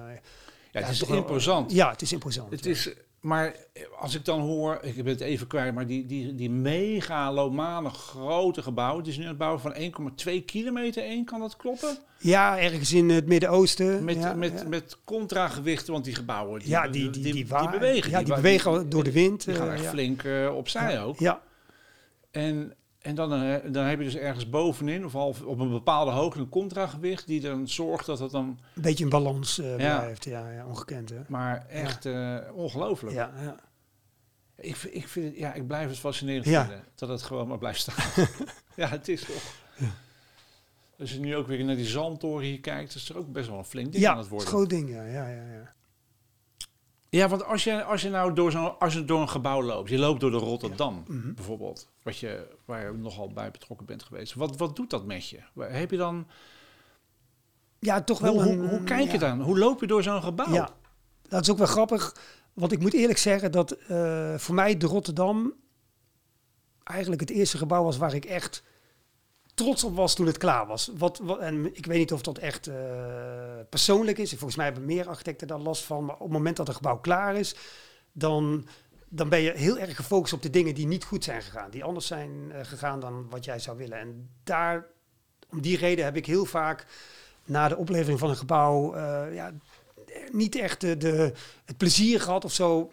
Ja, het is toch wel- imposant. Ja, het is imposant. Het is, maar als ik dan hoor, ik ben het even kwijt, maar die, die, die megalomane grote gebouwen, het is nu een bouw van 1,2 kilometer één, kan dat kloppen? Ja, ergens in het Midden-Oosten. Met, ja, met, ja. met contragewichten, want die gebouwen, die, ja, die, die, die, bewegen. Ja, die, bewegen door de wind. Die gaan eh, echt ja. flink eh, opzij ook. Ja, En, en dan, eh, dan heb je dus ergens bovenin, of al op een bepaalde hoogte, een contragewicht, die dan zorgt dat het dan, een beetje in balans Ja. blijft. Ja, ja, ongekend hè. maar echt eh, ongelooflijk. Ja, ja. Ik, ik, vind het, ja, ik blijf het fascinerend Ja. vinden dat het gewoon maar blijft staan. ja, het is toch. Als je nu ook weer naar die zandtoren hier kijkt, is er ook best wel een flink ding ja aan het worden. groot ding. Ja, ja, ja, ja. Ja, want als je, als je nou door, zo'n als je door een gebouw loopt, je loopt door de Rotterdam Mhm. bijvoorbeeld, wat je, waar je nogal bij betrokken bent geweest. Wat, wat doet dat met je? Heb je dan, Ja, toch wel hoe, een... hoe, hoe kijk je dan? Hoe loop je door zo'n gebouw? Ja, Dat is ook wel grappig, want ik moet eerlijk zeggen dat eh, voor mij de Rotterdam eigenlijk het eerste gebouw was waar ik echt trots op was toen het klaar was. Wat, wat, en ik weet niet of dat echt uh, persoonlijk is. Volgens mij hebben meer architecten daar last van. Maar op het moment dat een gebouw klaar is, dan, dan ben je heel erg gefocust op de dingen die niet goed zijn gegaan. Die anders zijn uh, gegaan dan wat jij zou willen. En daar, om die reden heb ik heel vaak na de oplevering van een gebouw... Uh, ja, niet echt de, de, het plezier gehad of zo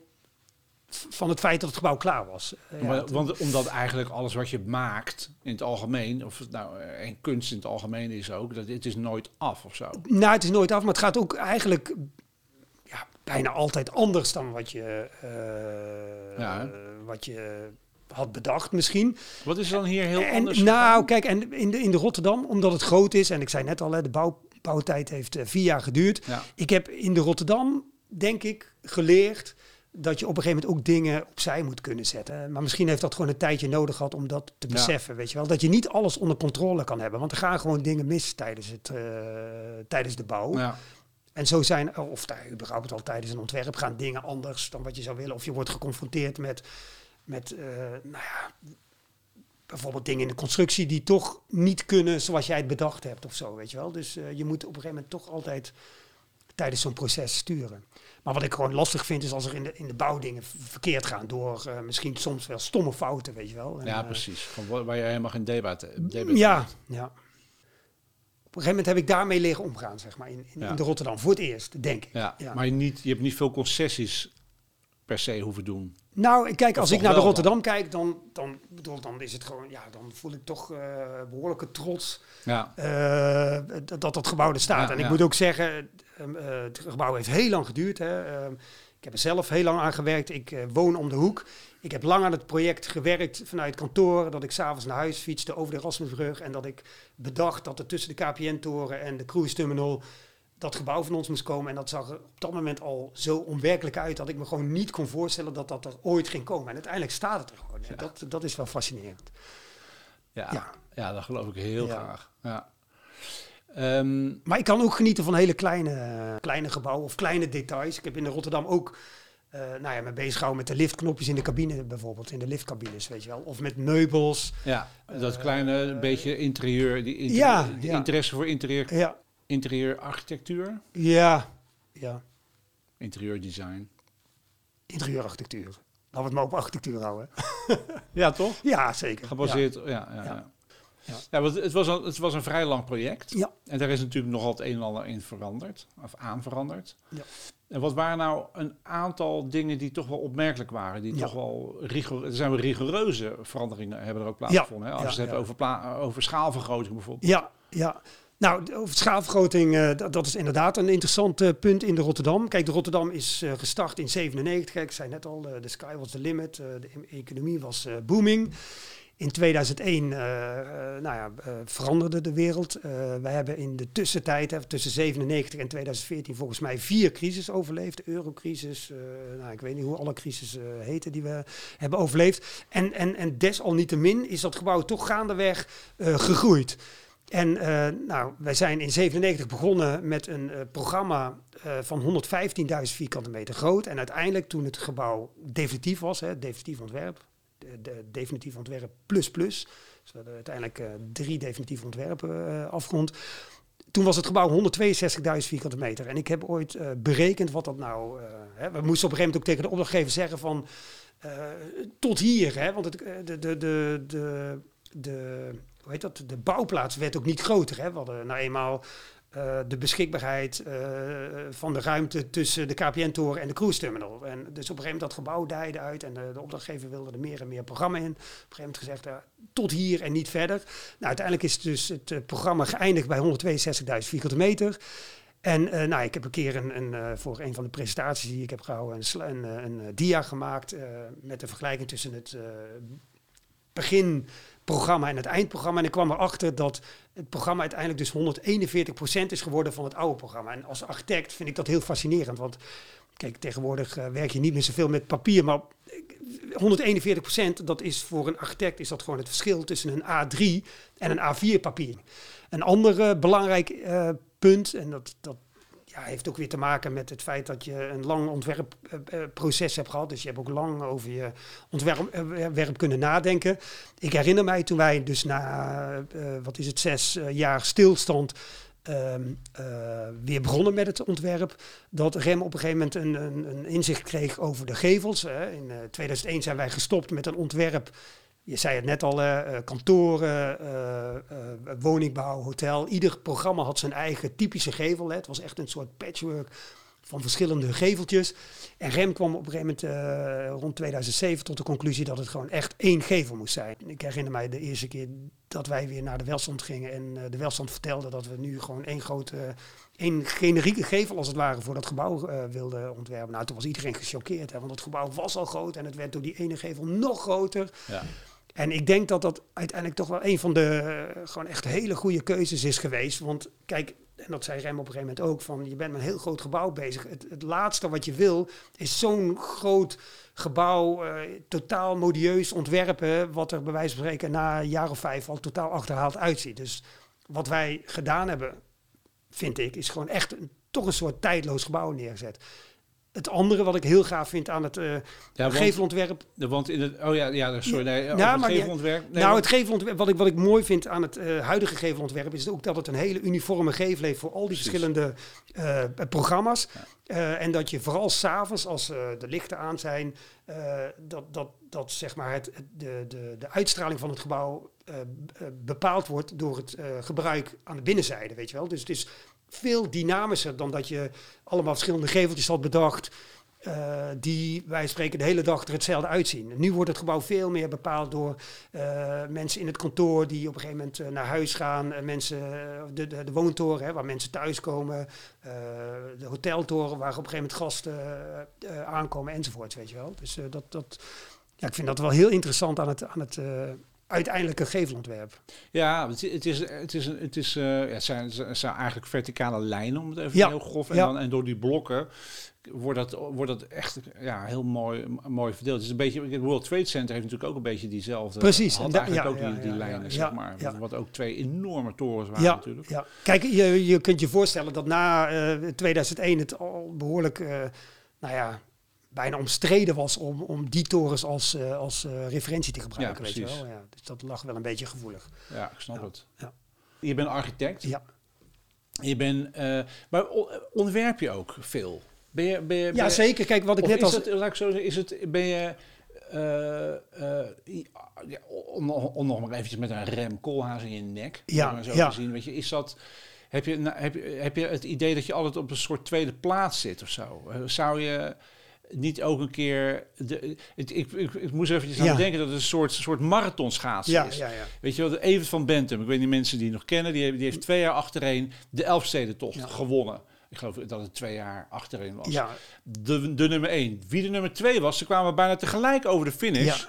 van het feit dat het gebouw klaar was. Ja, maar, want omdat eigenlijk alles wat je maakt in het algemeen, of nou en kunst in het algemeen is ook, dat het is nooit af of zo. Nou, het is nooit af, maar het gaat ook eigenlijk ja, bijna altijd anders dan wat je, uh, ja. wat je had bedacht misschien. Wat is dan hier heel en, anders? Nou, kijk, en in de, in de Rotterdam, omdat het groot is, en ik zei net al, hè, de bouw, bouwtijd heeft vier jaar geduurd. Ik heb in de Rotterdam, denk ik, geleerd dat je op een gegeven moment ook dingen opzij moet kunnen zetten. Maar misschien heeft dat gewoon een tijdje nodig gehad om dat te beseffen, weet je wel. Dat je niet alles onder controle kan hebben, want er gaan gewoon dingen mis tijdens, het, uh, tijdens de bouw. Ja. En zo zijn, of überhaupt al tijdens een ontwerp, gaan dingen anders dan wat je zou willen. Of je wordt geconfronteerd met, met uh, nou ja, bijvoorbeeld dingen in de constructie die toch niet kunnen zoals jij het bedacht hebt of zo, weet je wel. Dus uh, je moet op een gegeven moment toch altijd tijdens zo'n proces sturen. Maar wat ik gewoon lastig vind is als er in de, in de bouw dingen verkeerd gaan door uh, misschien soms wel stomme fouten, weet je wel. En, ja, precies. Van waar je helemaal geen debat, debat Ja, ja. Op een gegeven moment heb ik daarmee leren omgaan, zeg maar, in, in, Ja. in de Rotterdam. Voor het eerst, denk ik. Ja, Ja. maar je, niet, je hebt niet veel concessies per se hoeven doen. Nou, kijk, als ik naar de Rotterdam kijk, dan, dan, bedoel, dan is het gewoon, ja, dan voel ik toch eh, behoorlijke trots Ja, eh, dat, dat gebouw er staat. Ja, en ik ja. moet ook zeggen, eh, het gebouw heeft heel lang geduurd. Hè. Ehm, ik heb er zelf heel lang aan gewerkt. Ik eh, woon om de hoek. Ik heb lang aan het project gewerkt vanuit kantoor. Dat ik s'avonds naar huis fietste over de Erasmusbrug. En dat ik bedacht dat er tussen de KPN-toren en de cruise terminal dat gebouw van ons moest komen. En dat zag er op dat moment al zo onwerkelijk uit dat ik me gewoon niet kon voorstellen dat dat er ooit ging komen. En uiteindelijk staat het er gewoon. Dat, dat is wel fascinerend. ja, Ja. ja. dat geloof ik heel Ja. graag. Ja. Ehm, Maar ik kan ook genieten van hele kleine, kleine gebouwen of kleine details. Ik heb in Rotterdam ook eh nou ja, me bezig gehouden met de liftknopjes in de cabine bijvoorbeeld. In de liftcabines, weet je wel. Of met meubels. ja, dat Eh, kleine beetje interieur, die, inter- Ja, die ja. interesse voor interieur, Ja, interieurarchitectuur, ja, ja. interieurdesign. Interieurarchitectuur. Laten we het maar op architectuur houden. Ja, toch? Ja, zeker. Gebaseerd, ja. Ja, ja, Ja. want het was, een, het was een vrij lang project. Ja. En daar is natuurlijk nogal het een en ander in veranderd, of aan veranderd. Ja. En wat waren nou een aantal dingen die toch wel opmerkelijk waren? Die Ja. toch wel rigor, er zijn wel rigoureuze veranderingen hebben er ook plaatsgevonden. hè? Als Ja, je het hebt ja. over, pla- over schaalvergroting bijvoorbeeld. Ja, ja. Nou, over schaalvergroting, eh, dat, dat is inderdaad een interessant eh, punt in de Rotterdam. Kijk, de Rotterdam is eh, gestart in 97. Kijk, ik zei net al, de sky was the limit. de economie was booming. In 2001 eh, eh, nou ja, eh, veranderde de wereld. Wij hebben in de tussentijd, hè, tussen 97 en 2014, volgens mij vier crisis overleefd. De eurocrisis, nou, ik weet niet hoe alle crisis heten die we hebben overleefd. En, en, en desalniettemin is dat gebouw toch gaandeweg gegroeid. En nou, wij zijn in 97 begonnen met een programma van 115.000 vierkante meter groot. En uiteindelijk, toen het gebouw definitief was, hè, definitief ontwerp, de, de definitief ontwerp plus plus. Dus hadden uiteindelijk eh, drie definitieve ontwerpen eh, afgerond. Toen was het gebouw 162.000 vierkante meter. En ik heb ooit eh, berekend wat dat nou... hè, we moesten op een gegeven moment ook tegen de opdrachtgever zeggen van... tot hier, hè, want het, de, de, de, de, de, hoe heet dat, de bouwplaats werd ook niet groter. Hè. We hadden nou eenmaal eh, de beschikbaarheid eh, van de ruimte tussen de KPN-toren en de cruise terminal. En dus op een gegeven moment dat gebouw dijde uit en de, de opdrachtgever wilde er meer en meer programma in. Op een gegeven moment gezegd, eh, tot hier en niet verder. Nou, uiteindelijk is dus het programma geëindigd bij 162.000 vierkante meter. En nou, ik heb een keer een, een, voor een van de presentaties die ik heb gehouden, een, een, een, dia gemaakt met de vergelijking tussen het eh, beginprogramma en het eindprogramma. En ik kwam erachter dat het programma uiteindelijk dus 141% is geworden van het oude programma. En als architect vind ik dat heel fascinerend, want kijk, tegenwoordig eh, werk je niet meer zoveel met papier, maar 141%, dat is voor een architect is dat gewoon het verschil tussen een A3 en een A4 papier. Een ander eh, belangrijk eh, punt, en dat, dat ja, heeft ook weer te maken met het feit dat je een lang ontwerpproces hebt gehad. Dus je hebt ook lang over je ontwerp kunnen nadenken. Ik herinner mij toen wij dus na, wat is het, zes jaar stilstand Ehm, eh, weer begonnen met het ontwerp. Dat Rem op een gegeven moment een, een, een inzicht kreeg over de gevels. In 2001 eh, zijn wij gestopt met een ontwerp. Je zei het net al, uh, kantoren, woningbouw, hotel. Ieder programma had zijn eigen typische gevel. Hè. Het was echt een soort patchwork van verschillende geveltjes. En Rem kwam op een gegeven moment rond 2007 tot de conclusie dat het gewoon echt één gevel moest zijn. Ik herinner mij de eerste keer dat wij weer naar de welstand gingen en de welstand vertelde dat we nu gewoon één grote, één generieke gevel als het ware voor dat gebouw wilden ontwerpen. Nou, toen was iedereen gechoqueerd, hè, want het gebouw was al groot en het werd door die ene gevel nog groter. Ja. En ik denk dat dat uiteindelijk toch wel een van de gewoon echt hele goede keuzes is geweest. Want kijk, en dat zei Rem op een gegeven moment ook, van je bent met een heel groot gebouw bezig. Het, het laatste wat je wil is zo'n groot gebouw, uh, totaal modieus ontwerpen, wat er bij wijze van spreken na een jaar of vijf al totaal achterhaald uitziet. Dus wat wij gedaan hebben, vind ik, is gewoon echt een, toch een soort tijdloos gebouw neergezet het andere wat ik heel gaaf vind aan het uh, ja, gevelontwerp. Want in het, oh ja, ja sorry, nee, ja, het gevelontwerp. Nee, nou, het gevelontwerp, wat ik, wat ik mooi vind aan het uh, huidige gevelontwerp is ook dat het een hele uniforme gevel heeft voor al die verschillende uh, programma's. en dat je vooral s'avonds, als de lichten aan zijn, dat, dat, dat zeg maar het, de, de, de uitstraling van het gebouw bepaald wordt door het gebruik aan de binnenzijde, weet je wel. Dus het is veel dynamischer dan dat je allemaal verschillende geveltjes had bedacht. Uh, die wij spreken de hele dag er hetzelfde uitzien. Nu wordt het gebouw veel meer bepaald door uh, mensen in het kantoor die op een gegeven moment uh, naar huis gaan. mensen, de, de, de, woontoren hè, waar mensen thuiskomen. de hoteltoren waar op een gegeven moment gasten aankomen enzovoort. Weet je wel. Dus dat, dat, ja, ik vind dat wel heel interessant aan het, aan het uiteindelijk een gevelontwerp. Ja, het, het is, het, is, het, is, uh, ja, het, zijn, het zijn eigenlijk verticale lijnen, om het even heel grof. En, dan, en door die blokken wordt dat, wordt dat echt ja, heel mooi, mooi verdeeld. Het is een beetje, het World Trade Center heeft natuurlijk ook een beetje diezelfde. Precies. Had en eigenlijk ook die, die lijnen, zeg maar. Wat ook twee enorme torens waren ja, natuurlijk. Ja. Kijk, je, je kunt je voorstellen dat na uh, eh, 2001 het al behoorlijk, uh, nou ja, bijna omstreden was om, om die torens als, uh, als uh, referentie te gebruiken. Ja, weet je wel? Ja, dus dat lag wel een beetje gevoelig. Ja, ik snap het. Ja. Je bent architect. Ja. Je bent, uh, maar ontwerp je ook veel? Ben je, ben je, ja, zeker. Kijk, wat ik net als... Het, laat ik zo zeggen, is het, ben je... ja, om, om, nog maar eventjes met een rem koolhaas in je nek. Ja, zo ja. Te zien, weet je, is dat... Heb je, nou, heb, je, heb je het idee dat je altijd op een soort tweede plaats zit of zo? Zou je niet ook een keer. De, het, ik, ik, ik moest eventjes aan denken dat het een soort, soort marathonschaatsen ja, is. Ja, ja. Weet je wel, Evert van Bentum, ik weet niet mensen die nog kennen, die, die heeft twee jaar achtereen de Elfstedentocht gewonnen. Ik geloof dat het twee jaar achterin was. Ja. De, de nummer één. Wie de nummer twee was, ze kwamen bijna tegelijk over de finish.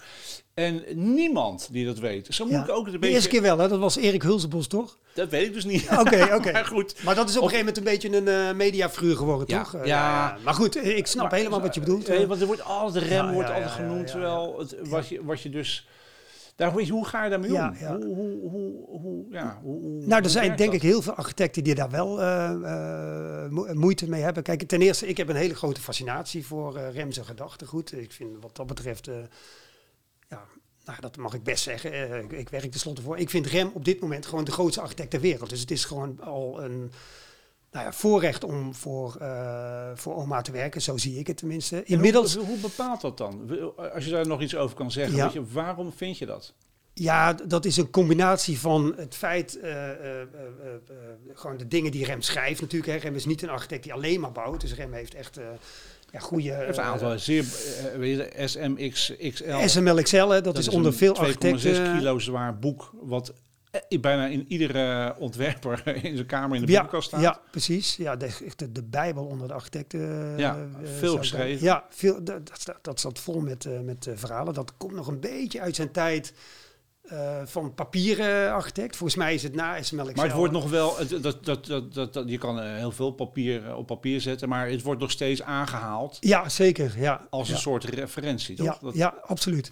En niemand die dat weet. Zo moet ik ook een beetje... De eerste keer wel, hè? Dat was Erik Hulsebos, toch? Dat weet ik dus niet. Oké, oké. maar goed. Maar dat is op een gegeven moment een beetje een uh, mediafruur geworden, ja, toch? Uh, ja. Maar goed, ik snap maar, helemaal wat je bedoelt. Ja, want er wordt altijd rem wordt altijd genoemd, terwijl het, wat, je, wat je dus... Daar, hoe ga je daarmee om? Hoe, hoe, hoe, hoe, ja, hoe, nou, er zijn denk ik heel veel architecten die daar wel uh, moeite mee hebben. Kijk, ten eerste, ik heb een hele grote fascinatie voor uh, Rems en gedachtegoed. Ik vind wat dat betreft, ja, nou, dat mag ik best zeggen. Uh, ik, ik, werk tenslotte voor. Ik vind Rem op dit moment gewoon de grootste architect ter wereld. Dus het is gewoon al een nou ja, voorrecht om voor, uh, voor oma te werken. Zo zie ik het tenminste. Inmiddels, hoe, hoe, bepaalt dat dan? Als je daar nog iets over kan zeggen. Ja. Weet je, waarom vind je dat? Ja, dat is een combinatie van het feit, uh, uh, gewoon de dingen die Rem schrijft natuurlijk. Hè. Rem is niet een architect die alleen maar bouwt. Dus Rem heeft echt ja, goede... Het aantal zeer, uh, je, SMX XL. SML XL, hè, dat, dat is, onder veel architecten... 2,6 kilo zwaar boek, wat bijna in iedere ontwerper in zijn kamer in de ja, boekenkast staat. Ja, precies. Ja, de, de, de Bijbel onder de architecten. Ja, uh, veel geschreven. Ja, veel, dat, dat, dat staat vol met, uh, met verhalen. Dat komt nog een beetje uit zijn tijd uh, van papieren architect. Volgens mij is het na SML Excel. Maar het wordt nog wel, dat, dat, dat, dat, dat, je kan heel veel papier op papier zetten, maar het wordt nog steeds aangehaald. Ja, zeker. Ja. Als ja. een soort referentie, toch? Ja, dat... ja absoluut.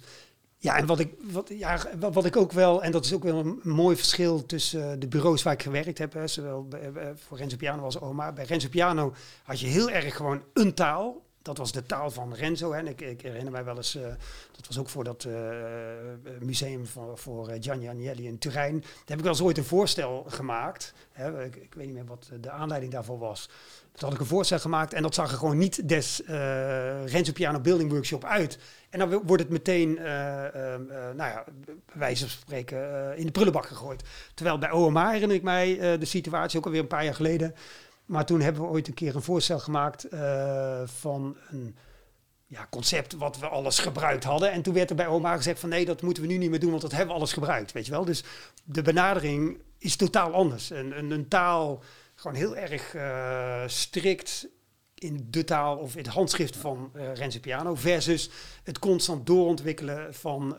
Ja, en wat ik, wat, ja, wat, ik ook wel, en dat is ook wel een mooi verschil tussen eh, de bureaus waar ik gewerkt heb, hè, zowel bij, bij- voor Renzo Piano als Oma. Bij Renzo Piano had je heel erg gewoon een taal. Dat was de taal van Renzo. Hè. En ik, ik herinner mij wel eens, eh, dat was ook voor dat eh, museum voor, eh, Gianni Agnelli in Turijn. Daar heb ik wel eens ooit een voorstel gemaakt. Hè. Ik, ik weet niet meer wat de aanleiding daarvoor was. Toen had ik een voorstel gemaakt en dat zag er gewoon niet des Renzo Piano Building Workshop uit. En dan wordt het meteen, eh, eh, eh, nou ja, bij wijze van spreken, in de prullenbak gegooid. Terwijl bij OMA herinner ik mij de situatie ook alweer een paar jaar geleden. Maar toen hebben we ooit een keer een voorstel gemaakt eh, van een ja, concept wat we alles gebruikt hadden. En toen werd er bij OMA gezegd van nee, dat moeten we nu niet meer doen, want dat hebben we alles gebruikt, weet je wel. Dus de benadering is totaal anders. Een, een, een taal gewoon heel erg eh, strikt in de taal of in het handschrift van eh Renzo Piano versus het constant doorontwikkelen van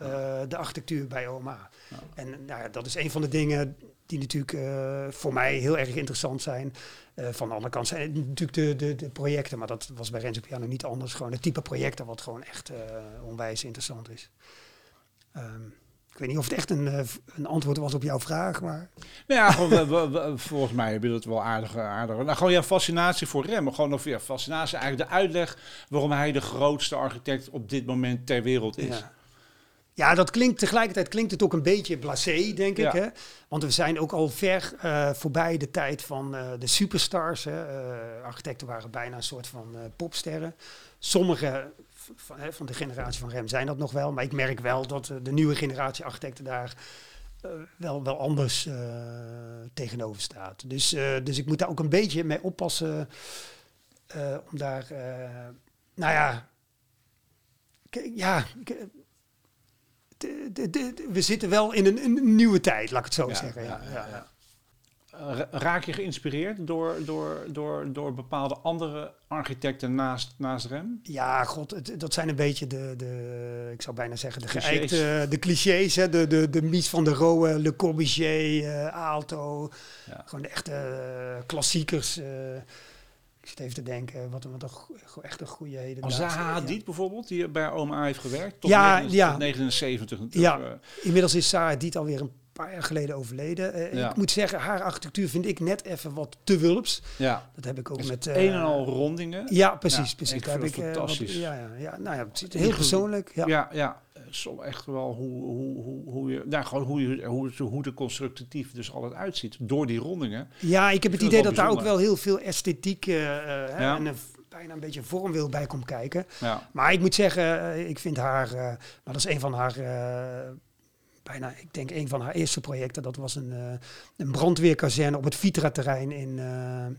de architectuur bij OMA. Ja. En nou ja, dat is een van de dingen die natuurlijk eh, voor mij heel erg interessant zijn. Eh, van de andere kant zijn natuurlijk de, de, de projecten, maar dat was bij Renzo Piano niet anders. Gewoon het type projecten wat gewoon echt eh, onwijs interessant is. Ehm, ik weet niet of het echt een, een antwoord was op jouw vraag, maar Nou ja, gewoon, we- we- we- volgens mij heb je het wel aardig. aardig. Nou, gewoon jouw fascinatie voor Rem. Gewoon of ja, fascinatie, eigenlijk de uitleg waarom hij de grootste architect op dit moment ter wereld is. Ja. Ja, dat klinkt tegelijkertijd klinkt het ook een beetje blasé, denk ik. Hè? Want we zijn ook al ver eh, voorbij de tijd van eh, de superstars. Hè? Eh, architecten waren bijna een soort van popsterren. Sommige van, hè, van de generatie van Rem zijn dat nog wel. Maar ik merk wel dat de nieuwe generatie architecten daar wel, wel anders tegenover staat. Dus, dus ik moet daar ook een beetje mee oppassen om daar, nou ja, ja, we zitten wel in een, een nieuwe tijd, laat ik het zo Ja, zeggen. Ja, ja, ja, ja. Ra- Raak je geïnspireerd door, door, door, door bepaalde andere architecten naast, naast Rem? Ja, god, het- dat zijn een beetje de, de ik zou bijna zeggen, de Clichés. geëikte, de clichés, hè, de, de, de Mies van der Rohe, Le Corbusier, eh, Aalto, gewoon de echte eh, klassiekers. eh. Ik zit even te denken, wat, wat een echt een goede heden. Als Zaha Hadid bijvoorbeeld, die bij OMA heeft gewerkt. Tot, Ja, 79, ja. tot 79 natuurlijk. Ja. eh. Inmiddels is Sarah Diet alweer een paar jaar geleden overleden. Eh, Ja. Ik moet zeggen, haar architectuur vind ik net even wat te wulps. ja. Dat heb ik ook met... een eh, en al rondingen. Ja, precies, Ja, precies. ik Daar heb ik, wat- fantastisch. ja, ja, ja, nou ja, het heel persoonlijk. Ja. Ja, ja. Eh, Som echt wel hoe, hoe, hoe, hoe je, nou, gewoon hoe, je, hoe, hoe de constructief dus altijd uitziet door die rondingen. Ja, ik heb het idee dat daar ook wel heel veel esthetiek eh, eh, Ja. en een, bijna een beetje vormwil bij komt kijken. Ja, Maar ik moet zeggen, eh, ik vind haar, maar dat is een van haar, bijna, ik denk een van haar eerste projecten. Dat was een, een brandweerkazerne op het Vitra-terrein in,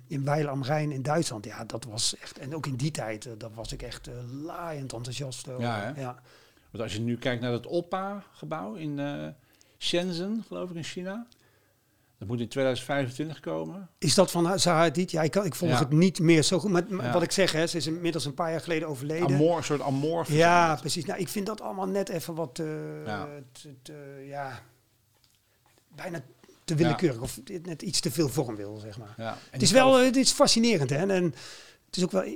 in Weil am Rijn in Duitsland. Ja, dat was echt, en ook in die tijd, dat was ik echt laaiend enthousiast. over. Ja, ja. Want als je nu kijkt naar het OPA-gebouw in eh, Shenzhen, geloof ik, in China. Dat moet in 2025 komen. Is dat van haar- Zaha Hadid? Ja, ik, kan, ik volg Ja. het niet meer zo goed. Maar, maar Ja. wat ik zeg, hè, ze is inmiddels een paar jaar geleden overleden. Amor, een soort amorf. Ja, precies. Nou, ik vind dat allemaal net even wat eh, Ja. te- ja, bijna te willekeurig of net iets te veel vorm wil, zeg maar. Ja. En Het is wel, eh, het is fascinerend, hè? En het is ook wel,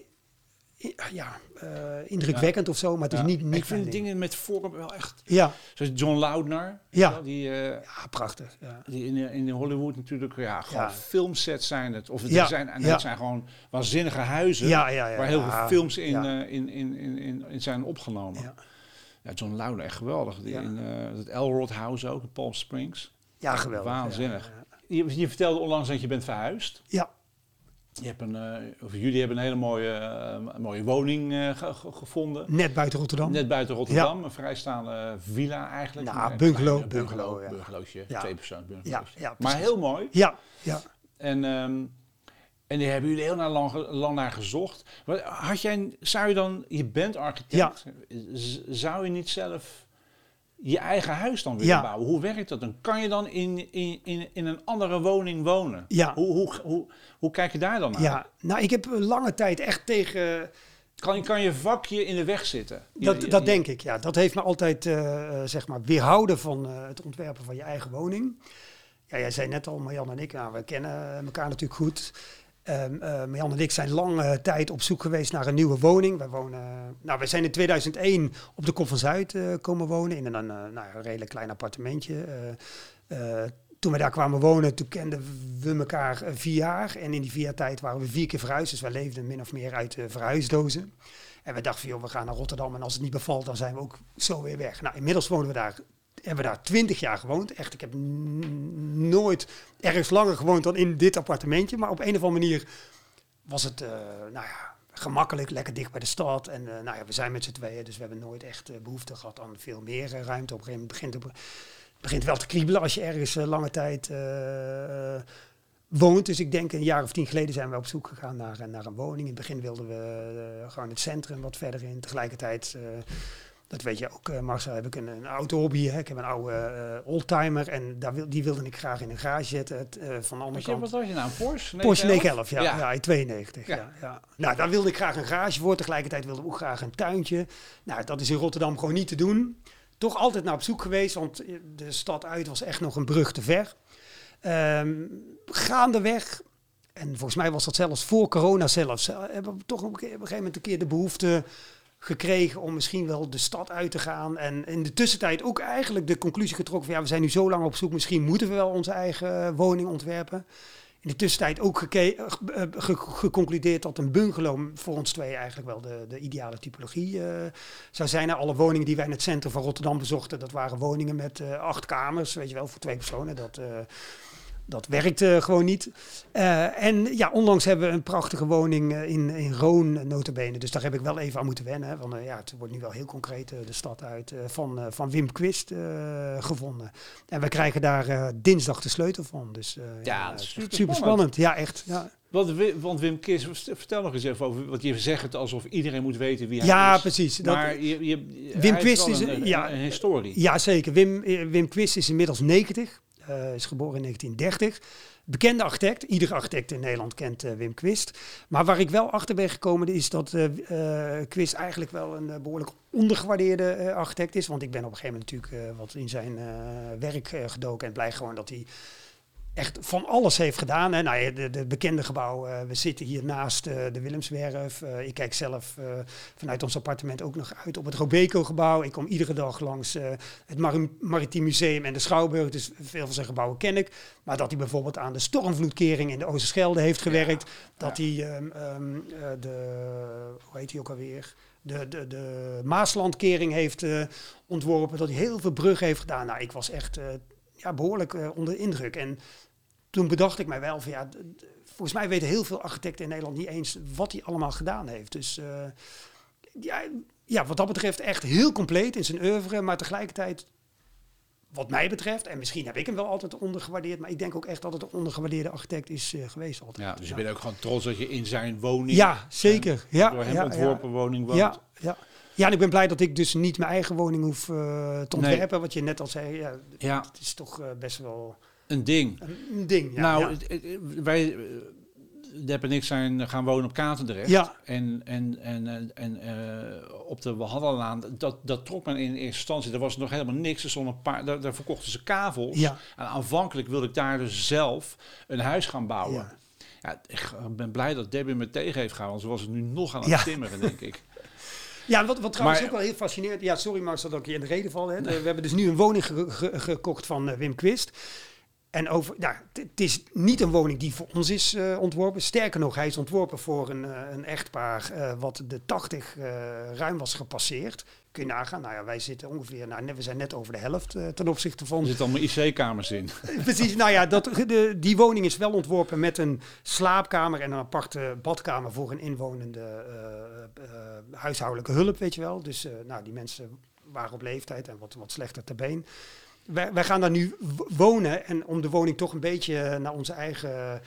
ja, eh, indrukwekkend of zo, maar het is ja. niet, niet Ik vind ding. dingen met vorm wel echt... Ja, Zoals John Loudner. weet Ja. Die, eh, ja, prachtig. Ja. die in, in Hollywood natuurlijk, ja, gewoon Ja. filmsets zijn het. Of het Ja, zijn, en ja. het zijn gewoon waanzinnige huizen. Ja, ja, ja. waar heel ja, veel films in, ja. eh, in, in, in, in, zijn opgenomen. Ja. Ja. John Loudner, echt geweldig. Die Ja. In eh, het Elrod House ook, in Palm Springs. ja, geweldig. Waanzinnig. Ja, Je, je vertelde onlangs dat je bent verhuisd. ja. Je hebt een, eh, of jullie hebben een hele mooie, eh, mooie woning eh, ge- ge- gevonden. net buiten Rotterdam. Net buiten Rotterdam, een vrijstaande villa eigenlijk. Nou, Een bungalow, kleine bungalow, ja. bungalowtje, Ja. twee persoon ja, bungalowtje. ja, maar heel mooi. Ja, ja. En, ehm, en die hebben jullie heel naar lang, lang naar gezocht. Had jij, zou je dan, je bent architect, zou je niet zelf je eigen huis dan willen Ja. bouwen? Hoe werkt dat dan? Kan je dan in, in, in, in een andere woning wonen? Ja. Hoe, hoe, hoe, hoe kijk je daar dan naar? ja. Nou, ik heb lange tijd echt tegen... Kan, kan je vakje in de weg zitten? Dat, je- dat denk ik, ja. Dat heeft me altijd, eh, eh, zeg maar, weerhouden van eh, het ontwerpen van je eigen woning. Ja, jij zei net al, Marjan en ik, nou, we kennen elkaar natuurlijk goed. Um, uh, en ik zijn lange tijd op zoek geweest naar een nieuwe woning. Wij wonen, nou, we zijn in 2001 op de Kop van Zuid uh, komen wonen in een, uh, nou, een redelijk klein appartementje. toen we daar kwamen wonen, toen kenden we elkaar vier jaar. En in die vier tijd waren we vier keer verhuisd. Dus wij leefden min of meer uit verhuisdozen. En we dachten, joh, we gaan naar Rotterdam en als het niet bevalt, dan zijn we ook zo weer weg. Nou, inmiddels wonen we daar hebben daar twintig jaar gewoond. Echt, ik heb nooit ergens langer gewoond dan in dit appartementje. Maar op een of andere manier was het, uh, nou ja, gemakkelijk, lekker dicht bij de stad. En uh, nou ja, we zijn met z'n tweeën, dus we hebben nooit echt uh, behoefte gehad aan veel meer ruimte. Op een gegeven moment begint het begint wel te kriebelen als je ergens lange tijd woont. Dus ik denk een jaar of tien geleden zijn we op zoek gegaan naar, naar een woning. In het begin wilden we gewoon het centrum wat verder in. Tegelijkertijd dat weet je ook, uh, Marcel, heb ik een, een auto-hobby. Ik heb een oude uh, oldtimer en daar wil, die wilde ik graag in een garage zetten. Het, uh, van de andere kant. Wat was je nou, Porsche? Porsche 911, ja, ja. ja in 92. Ja. Ja, Nou, daar wilde ik graag een garage voor. Tegelijkertijd wilde ik ook graag een tuintje. Nou, dat is in Rotterdam gewoon niet te doen. Toch altijd naar op zoek geweest, want de stad uit was echt nog een brug te ver. Um, gaandeweg en volgens mij was dat zelfs voor corona zelfs, hebben we toch op een gegeven moment een keer de behoefte gekregen om misschien wel de stad uit te gaan. En in de tussentijd ook eigenlijk de conclusie getrokken van ja, we zijn nu zo lang op zoek, misschien moeten we wel onze eigen woning ontwerpen. In de tussentijd ook eh, eh, ge geconcludeerd dat een bungalow voor ons twee eigenlijk wel de, de ideale typologie uh, zou zijn. alle woningen die wij in het centrum van Rotterdam bezochten, dat waren woningen met acht kamers, weet je wel, voor twee personen. Dat, dat werkte gewoon niet. Uh, en ja, onlangs hebben we een prachtige woning uh, in, in Roon, notabene. Dus daar heb ik wel even aan moeten wennen. Want uh, ja, het wordt nu wel heel concreet de stad uit. van, van Wim Quist gevonden. En we krijgen daar dinsdag de sleutel van. Dus ja, ja super, super spannend. Ja, echt. Ja. Want, want Wim Quist, vertel nog eens even over, wat je zegt het alsof iedereen moet weten wie hij ja, is. Ja, precies. Maar dat, je, je, Wim Quist is, een, een, ja, een historie. Ja, zeker. Wim, Wim Quist is inmiddels 90. Uh, is geboren in 1930. Bekende architect. Iedere architect in Nederland kent uh, Wim Quist. Maar waar ik wel achter ben gekomen is dat uh, Quist eigenlijk wel een behoorlijk ondergewaardeerde architect is. Want ik ben op een gegeven moment natuurlijk wat in zijn werk gedoken en blij gewoon dat hij echt van alles heeft gedaan. Hè. Nou, de, de bekende gebouw, uh, we zitten hier naast uh, de Willemswerf. Uh, ik kijk zelf vanuit ons appartement ook nog uit op het Robeco-gebouw. Ik kom iedere dag langs het Mar Maritiem Museum en de Schouwburg. Dus veel van zijn gebouwen ken ik. Maar dat hij bijvoorbeeld aan de stormvloedkering in de Oosterschelde heeft gewerkt. Dat hij um, um, de, hoe heet hij ook alweer? De, de, de Maaslandkering heeft ontworpen. Dat hij heel veel bruggen heeft gedaan. Nou, ik was echt ja, behoorlijk onder indruk. En toen bedacht ik mij wel van ja, volgens mij weten heel veel architecten in Nederland niet eens wat hij allemaal gedaan heeft. Dus uh, ja, ja, wat dat betreft echt heel compleet in zijn oeuvre, maar tegelijkertijd wat mij betreft, en misschien heb ik hem wel altijd ondergewaardeerd, maar ik denk ook echt dat het een ondergewaardeerde architect is uh, geweest altijd. Ja, dus je bent ook gewoon trots dat je in zijn woning, ja, zeker, ja, door hem ja, ontworpen ja. woning woont. Ja, ja. Ja, en ik ben blij dat ik dus niet mijn eigen woning hoef uh, te ontwerpen. Nee. Wat je net al zei, ja, ja. het is toch uh, best wel een ding. Een, ding, ja. Nou, ja. wij, Dep en ik zijn gaan wonen op Katendrecht. Ja. En, en, en, en uh, op de Walhallenlaan, dat, dat trok men in eerste instantie. Er was nog helemaal niks. Er stonden een paar, daar, daar verkochten ze kavels. Ja. En aanvankelijk wilde ik daar dus zelf een huis gaan bouwen. Ja. Ja, ik ben blij dat Debbie me tegen heeft gehouden, want ze was het nu nog aan het Ja. timmeren, denk ik. Ja, wat, wat trouwens Maar- ook wel heel fascinerend... Ja, sorry Marcel dat ik je in de reden val. Hè. We hebben dus nu een woning ge- ge- gekocht van eh, Wim Quist. En over, ja, het- is niet een woning die voor ons is eh, ontworpen. Sterker nog, hij is ontworpen voor een, eh, een echtpaar eh, wat de 80 eh, ruim was gepasseerd. Kun je nagaan. Nou ja, wij zitten ongeveer, nou, we zijn net over de helft ten opzichte van Er zitten allemaal IC-kamers in. Precies, nou ja, dat, de, die woning is wel ontworpen met een slaapkamer en een aparte badkamer voor een inwonende huishoudelijke hulp, weet je wel. Dus nou, die mensen waren op leeftijd en wat, wat slechter ter been. Wij, gaan daar nu wonen en om de woning toch een beetje naar onze eigen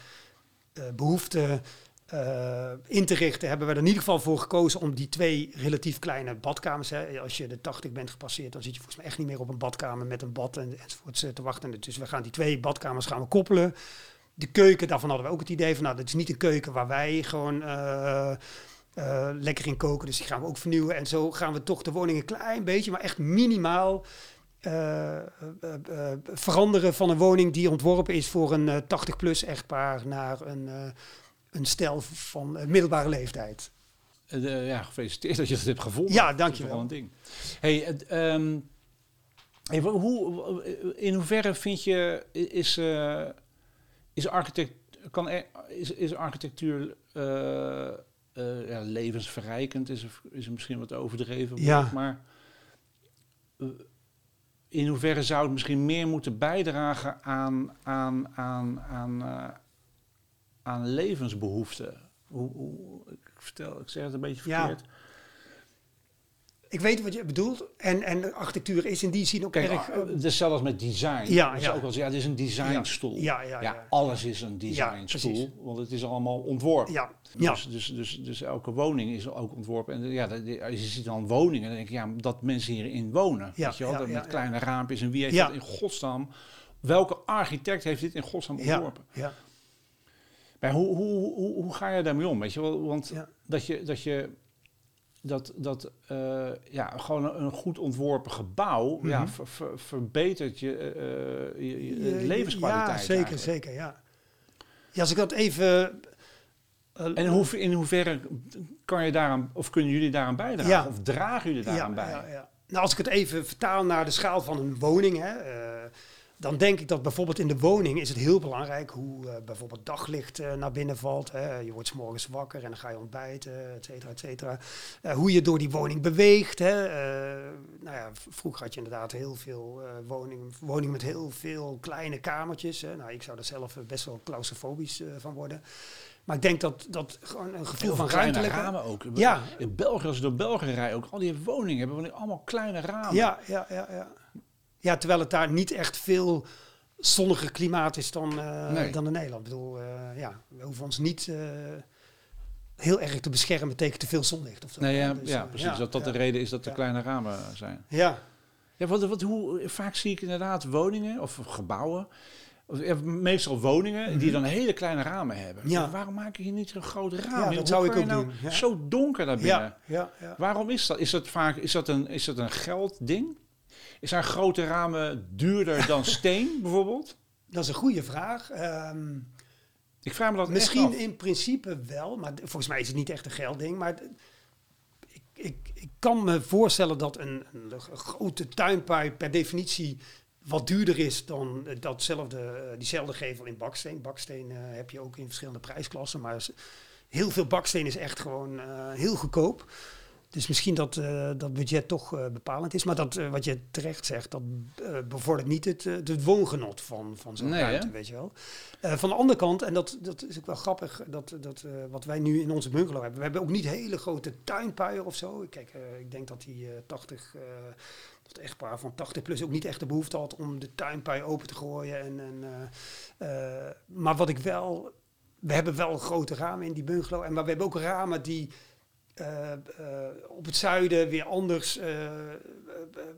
eh, behoeften eh, in te richten, hebben we er in ieder geval voor gekozen om die twee relatief kleine badkamers. Hè, als je de 80 bent gepasseerd, dan zit je volgens mij echt niet meer op een badkamer met een bad en, enzovoorts eh, te wachten. Dus we gaan die twee badkamers gaan we koppelen. De keuken, daarvan hadden we ook het idee van, nou, dat is niet een keuken waar wij gewoon eh, eh, lekker in koken. Dus die gaan we ook vernieuwen. En zo gaan we toch de woning een klein beetje, maar echt minimaal eh, eh, eh, veranderen van een woning die ontworpen is voor een 80-plus echtpaar naar een, een stel van middelbare leeftijd. Ja, gefeliciteerd dat je dat hebt gevonden. Ja, Dat is dankjewel. een ding. Hey, ehm, hey, hoe, in hoeverre vind je, is, is, architect, kan, er- is, is architectuur ja, levensverrijkend? Is, is misschien wat overdreven? Ja. Maar in hoeverre zou het misschien meer moeten bijdragen aan, aan, aan, aan, eh, aan levensbehoeften? Hoe, hoe, ik, vertel, ik zeg het een beetje Ja. Ik weet wat je bedoelt. En, en architectuur is in die zin ook Kijk, erg... het is zelfs met design. Ja, ja. ook wel, ja, het is een designstoel. Ja, ja, ja. alles is een designstoel, want het is allemaal ontworpen. ja, ja. Dus, dus, dus, dus elke woning is ook ontworpen. En ja, als je ziet dan woningen, dan denk je, ja, dat mensen hierin wonen. Ja, weet je wel, ja, ja, met ja. kleine raampjes. En wie heeft Ja. dat in godsnaam, welke architect heeft dit in godsnaam ja, ontworpen? ja. Maar hoe, hoe, hoe, hoe ga je daarmee om? Weet je wel, want Ja. dat je, dat je dat, dat eh, ja, gewoon een, een goed ontworpen gebouw ja, Mhm. ver- ver- verbetert je, eh, je, je Je- levenskwaliteit. Ja, zeker, eigenlijk. zeker, ja. Ja, als ik dat even... eh, En hoe, in hoeverre kan je daaraan, of kunnen jullie daaraan bijdragen? Ja. Of dragen jullie daaraan bij? Ja, ja. Nou, als ik het even vertaal naar de schaal van een woning, hè, eh, dan denk ik dat bijvoorbeeld in de woning is het heel belangrijk hoe eh, bijvoorbeeld daglicht eh, naar binnen valt. Hè. Je wordt 's morgens wakker en dan ga je ontbijten, et cetera, et cetera. Eh, hoe je door die woning beweegt. Hè. Nou ja, vroeger had je inderdaad heel veel woningen, woningen met heel veel kleine kamertjes. Hè. Nou, ik zou er zelf best wel claustrofobisch van worden. Maar ik denk dat, dat gewoon een gevoel van ruimtelijke... ramen ook. Ja. In België, als je door België rijdt, ook al die woningen hebben die allemaal kleine ramen. Ja, ja, ja, ja. Ja, terwijl het daar niet echt veel zonniger klimaat is dan, eh, Nee. dan in Nederland. Ik bedoel, eh, ja, we hoeven ons niet eh, heel erg te beschermen tegen te veel zonlicht. Of zo. Nee, ja, Dus, ja, precies. dat dat ja. de reden is dat er kleine ramen zijn. Ja, Ja, wat, wat, hoe, vaak zie ik inderdaad woningen of gebouwen, meestal woningen, die dan hele kleine ramen hebben. Mhm. Ja. Waarom maak je hier niet een groot raam? Ja, Hoe dat zou ik ook nou doen, ja. Zo donker daar binnen. ja, ja, ja. Waarom is dat? Is dat vaak is dat een, is dat een geldding? Is zijn grote ramen duurder dan steen bijvoorbeeld? Dat is een goede vraag. Ehm, Ik vraag me dat misschien in principe wel, maar volgens mij is het niet echt een geldding. Maar ik, ik, ik kan me voorstellen dat een, een grote tuinpui per definitie wat duurder is dan eh, datzelfde, eh, diezelfde gevel in baksteen. Baksteen eh, heb je ook in verschillende prijsklassen, maar heel veel baksteen is echt gewoon heel goedkoop. Dus misschien dat eh, dat budget toch eh, bepalend is. Maar dat, eh, wat je terecht zegt, dat bevordert niet het, het woongenot van, van zo'n Nee, ruimte, hè? weet je wel. Van de andere kant, en dat, dat is ook wel grappig, dat, dat, wat wij nu in onze bungalow hebben. We hebben ook niet hele grote tuinpuier of zo. Kijk, ik denk dat die eh 80, eh dat echtpaar van 80 plus ook niet echt de behoefte had om de tuinpui open te gooien. En, en, maar wat ik wel, we hebben wel grote ramen in die bungalow. En maar we hebben ook ramen die op het zuiden weer anders eh, eh,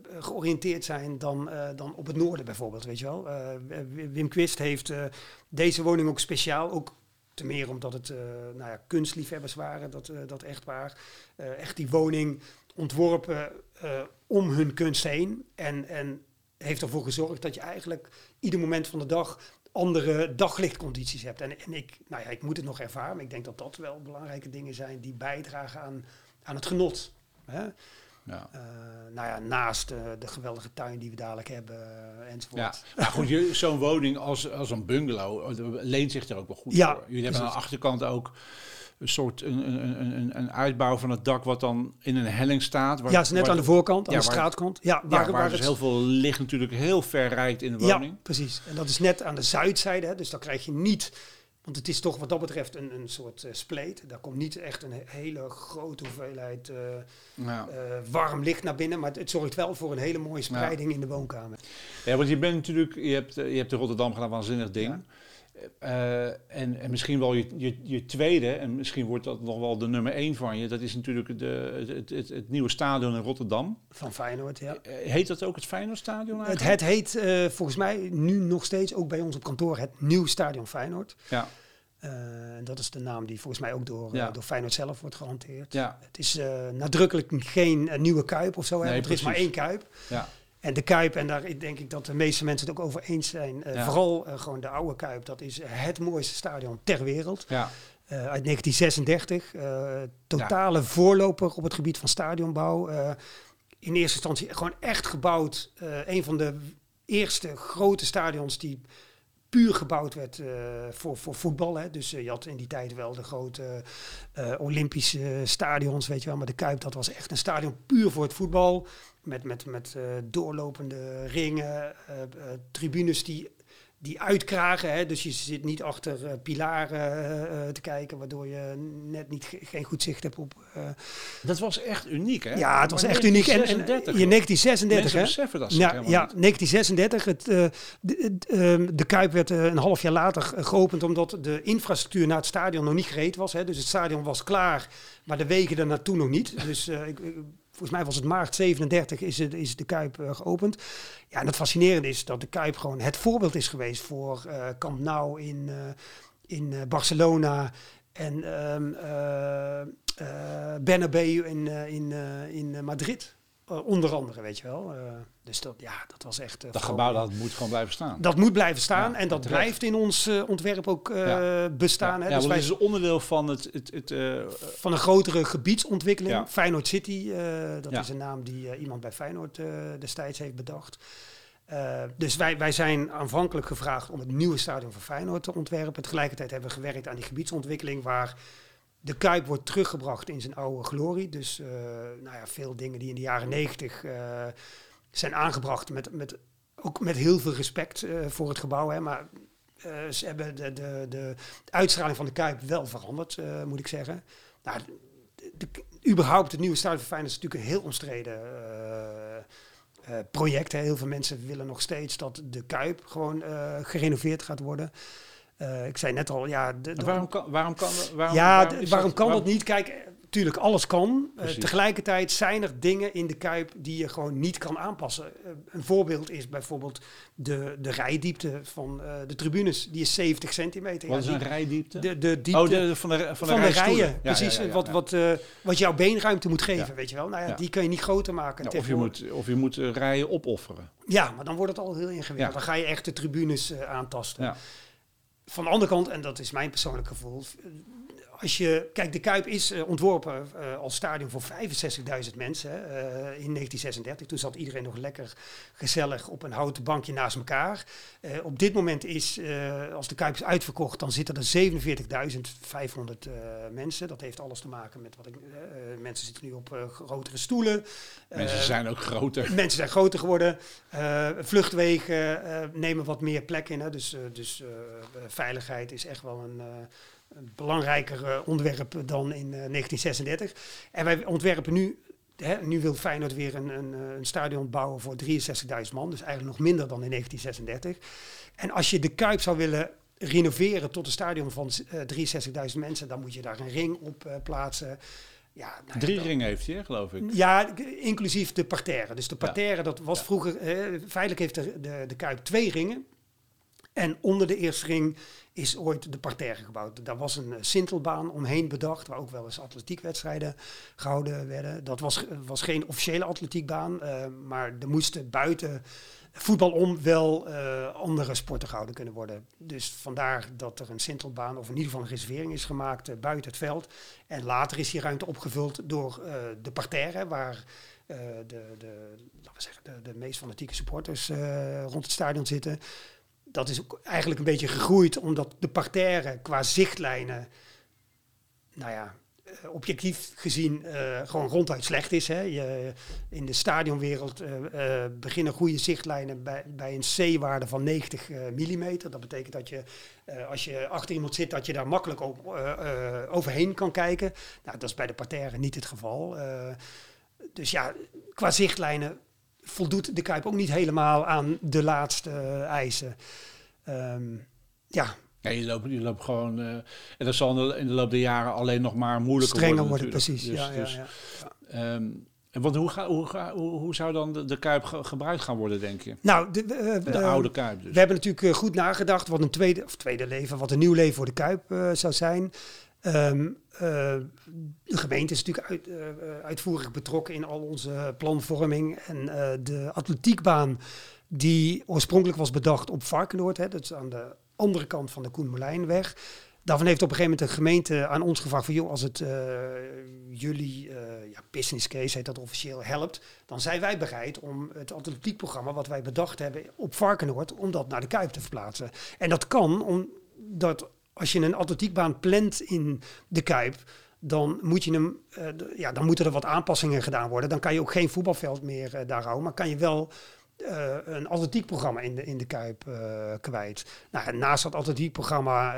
eh, georiënteerd zijn dan, eh, dan op het noorden bijvoorbeeld, weet je wel. Eh, Wim Quist heeft eh, deze woning ook speciaal, ook te meer omdat het eh, nou ja, kunstliefhebbers waren, dat, eh, dat echtpaar. Eh, echt die woning ontworpen eh, om hun kunst heen. En, en heeft ervoor gezorgd dat je eigenlijk ieder moment van de dag andere daglichtcondities hebt. En, en ik, nou ja, ik moet het nog ervaren, maar ik denk dat dat wel belangrijke dingen zijn die bijdragen aan, aan het genot. Hè? Ja. Eh, nou ja, naast eh, de geweldige tuin die we dadelijk hebben eh, enzovoort. Ja, maar goed, je- zo'n woning als, als een bungalow leent zich er ook wel goed Ja, voor. Jullie hebben aan de achterkant ook een soort een, een, een, een- uitbouw van het dak wat dan in een helling staat. Waar, ja, het is net waar- aan de voorkant, aan ja, de straatkant. Ja, ja, waar, waar, dus het- heel veel licht natuurlijk heel ver rijdt in de Ja, woning. precies. En dat is net aan de zuidzijde. Hè, dus dan krijg je niet... Want het is toch wat dat betreft een, een soort eh, spleet. Daar komt niet echt een he- hele grote hoeveelheid eh, Ja. eh, warm licht naar binnen. Maar het, het zorgt wel voor een hele mooie spreiding in de woonkamer. Ja, want je bent natuurlijk, je hebt, je hebt de Rotterdam gedaan, waanzinnig ding. Eh, en, en misschien wel je, je, je tweede, en misschien wordt dat nog wel de nummer één van je, dat is natuurlijk de, het, het, het nieuwe stadion in Rotterdam. Van Feyenoord, ja. Eh, Heet dat ook het Feyenoordstadion Het, eigenlijk? het heet eh, volgens mij nu nog steeds, ook bij ons op kantoor, het Nieuw Stadion Feyenoord. Ja, Eh, dat is de naam die volgens mij ook door, Ja. eh, door Feyenoord zelf wordt gehanteerd. ja, Het is eh, nadrukkelijk geen eh, nieuwe Kuip of zo, hè, Nee, want er is maar één Kuip. ja. En de Kuip, en daar denk ik dat de meeste mensen het ook over eens zijn. eh, Ja. Vooral eh, gewoon de oude Kuip, dat is het mooiste stadion ter wereld. ja. uit 1936. totale voorloper op het gebied van stadionbouw. in eerste instantie gewoon echt gebouwd. een van de eerste grote stadions die puur gebouwd werd uh, voor, voor voetbal. Hè. Dus uh, je had in die tijd wel de grote uh, Olympische stadions, weet je wel. Maar de Kuip, dat was echt een stadion puur voor het voetbal. Met, met, met doorlopende ringen, tribunes die die uitkragen. Hè? Dus je zit niet achter pilaren te kijken, waardoor je net niet geen goed zicht hebt op. Dat was echt uniek, hè? Ja, het was echt uniek. En, en, in 1936, hè? beseffen dat ja, ja, 1936. Het, de, de, de, Kuip werd een half jaar later geopend omdat de infrastructuur naar het stadion nog niet gereed was. Hè? Dus het stadion was klaar, maar de wegen er naartoe nog niet. Dus ik, volgens mij was het maart 37 is, het, is de Kuip uh, geopend. Ja, en het fascinerende is dat de Kuip gewoon het voorbeeld is geweest voor uh, Camp Nou in, uh, in Barcelona en um, Bernabeu in, in, in Madrid. Uh, onder andere, weet je wel. Uh, dus dat, ja, dat was echt... Uh, dat gebouw dat moet gewoon blijven staan. Dat moet blijven staan ja, en dat blijft in ons ontwerp ook ja. bestaan. Ja, hè? dus wij is onderdeel van het... het, het van een grotere gebiedsontwikkeling. Feyenoord City, dat is een naam die iemand bij Feyenoord destijds heeft bedacht. dus wij, wij zijn aanvankelijk gevraagd om het nieuwe stadion van Feyenoord te ontwerpen. Tegelijkertijd hebben we gewerkt aan die gebiedsontwikkeling waar de Kuip wordt teruggebracht in zijn oude glorie. Dus uh, nou ja, veel dingen die in de jaren negentig uh, zijn aangebracht met, met, ook met heel veel respect uh, voor het gebouw. Hè, maar ze hebben de, de, de, uitstraling van de Kuip wel veranderd, moet ik zeggen. Nou, de, überhaupt het nieuwe stadion is natuurlijk een heel omstreden project. Hè. Heel veel mensen willen nog steeds dat de Kuip gewoon gerenoveerd gaat worden. Uh, ik zei net al, ja... De, de, waarom kan, waarom kan, waarom, ja, waarom, kan dat niet? Kijk, natuurlijk, alles kan. Uh, tegelijkertijd zijn er dingen in de Kuip die je gewoon niet kan aanpassen. Uh, een voorbeeld is bijvoorbeeld de, de rijdiepte van de tribunes. Die is 70 centimeter. Wat ja, is een rijdiepte? De, de diepte oh, de, van de, van de, van de rijen. Ja, precies, ja, wat, wat, wat jouw beenruimte moet geven, weet je wel. Nou ja, die kan je niet groter maken. of, je moet, of je moet rijen opofferen. Ja, maar dan wordt het al heel ingewikkeld. Dan ga je echt de tribunes aantasten van de andere kant, en dat is mijn persoonlijk gevoel, als je, kijk, de Kuip is uh, ontworpen uh, als stadion voor 65.000 mensen uh, in 1936. Toen zat iedereen nog lekker gezellig op een houten bankje naast elkaar. op dit moment is, als de Kuip is uitverkocht, dan zitten er 47.500 mensen. Dat heeft alles te maken met wat ik. mensen zitten nu op grotere stoelen. Mensen zijn ook groter. Mensen zijn groter geworden. vluchtwegen nemen wat meer plek in. Hè. Dus, dus veiligheid is echt wel een een belangrijker onderwerp dan in uh, 1936. En wij ontwerpen nu, hè, nu wil Feyenoord weer een, een, eh, een stadion bouwen voor 63.000 man. Dus eigenlijk nog minder dan in 1936. En als je de Kuip zou willen renoveren tot een stadion van uh, eh, 63.000 mensen, dan moet je daar een ring op plaatsen. Ja, nou Drie ringen heeft hij, geloof ik. Ja, inclusief de parterre. Dus de parterre, dat was vroeger... feitelijk heeft de, de, de Kuip twee ringen. En onder de eerste ring is ooit de parterre gebouwd. Daar was een sintelbaan omheen bedacht, waar ook wel eens atletiekwedstrijden gehouden werden. Dat was, was geen officiële atletiekbaan, uh, maar er moesten buiten voetbal om wel andere sporten gehouden kunnen worden. Dus vandaar dat er een sintelbaan, of in ieder geval een reservering is gemaakt buiten het veld. En later is die ruimte opgevuld door de parterre, waar de, de, laten we zeggen, de, de meest fanatieke supporters rond het stadion zitten dat is ook eigenlijk een beetje gegroeid omdat de parterre qua zichtlijnen, nou ja, eh, objectief gezien uh, gewoon ronduit slecht is. Hè. Je, in de stadionwereld uh, beginnen goede zichtlijnen bij, bij een C-waarde van 90 mm. Dat betekent dat je, als je achter iemand zit, dat je daar makkelijk op, overheen kan kijken. Nou, dat is bij de parterre niet het geval. dus ja, qua zichtlijnen voldoet de Kuip ook niet helemaal aan de laatste uh, eisen. Um, ja. Ja, je loopt, je loopt gewoon. Uh, en dat zal in de, loop der jaren alleen nog maar moeilijker Strenger worden. worden, precies. Dus, ja, dus, ja, ja. Um, want hoe, ga, hoe, ga, hoe, hoe, zou dan de, de Kuip ge, gebruikt gaan worden, denk je? Nou, de, uh, de oude Kuip dus. We hebben natuurlijk goed nagedacht wat een tweede, of tweede leven, wat een nieuw leven voor de Kuip uh, zou zijn. Um, uh, de gemeente is natuurlijk uit, uh, uitvoerig betrokken in al onze planvorming. En uh, de atletiekbaan, die oorspronkelijk was bedacht op Varkenoord, hè, dat is aan de andere kant van de Koenmerlijnweg. Daarvan heeft op een gegeven moment de gemeente aan ons gevraagd van joh, als het eh, jullie eh, ja, business case heet dat officieel helpt, dan zijn wij bereid om het atletiekprogramma wat wij bedacht hebben op Varkenoord, om dat naar de Kuip te verplaatsen. En dat kan omdat als je een atletiekbaan plant in de Kuip, dan, moet je hem, eh, ja, dan moeten er wat aanpassingen gedaan worden. Dan kan je ook geen voetbalveld meer eh, daar houden, maar kan je wel eh, een atletiekprogramma in de, in de Kuip kwijt. Nou, naast dat atletiekprogramma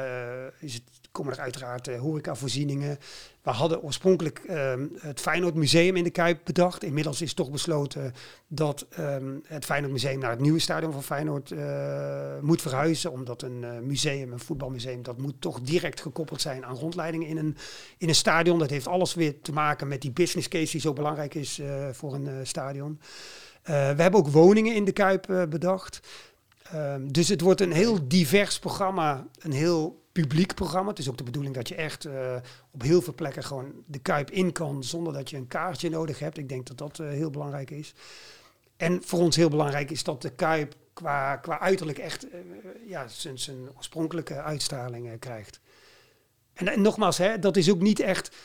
is het, komen er uiteraard eh, horecavoorzieningen. We hadden oorspronkelijk ehm, het Feyenoord Museum in de Kuip bedacht. Inmiddels is toch besloten dat ehm, het Feyenoord Museum naar het nieuwe stadion van Feyenoord eh, moet verhuizen. Omdat een eh, museum, een voetbalmuseum, dat moet toch direct gekoppeld zijn aan rondleidingen in een, in een stadion. Dat heeft alles weer te maken met die business case die zo belangrijk is voor een stadion. We hebben ook woningen in de Kuip bedacht. Ehm, dus het wordt een heel divers programma, een heel publiek programma. Het is ook de bedoeling dat je echt eh, op heel veel plekken gewoon de Kuip in kan zonder dat je een kaartje nodig hebt. Ik denk dat dat eh, heel belangrijk is. En voor ons heel belangrijk is dat de Kuip qua, qua uiterlijk echt eh, ja, zijn, oorspronkelijke uitstraling krijgt. En, en nogmaals, hè, dat is ook niet echt.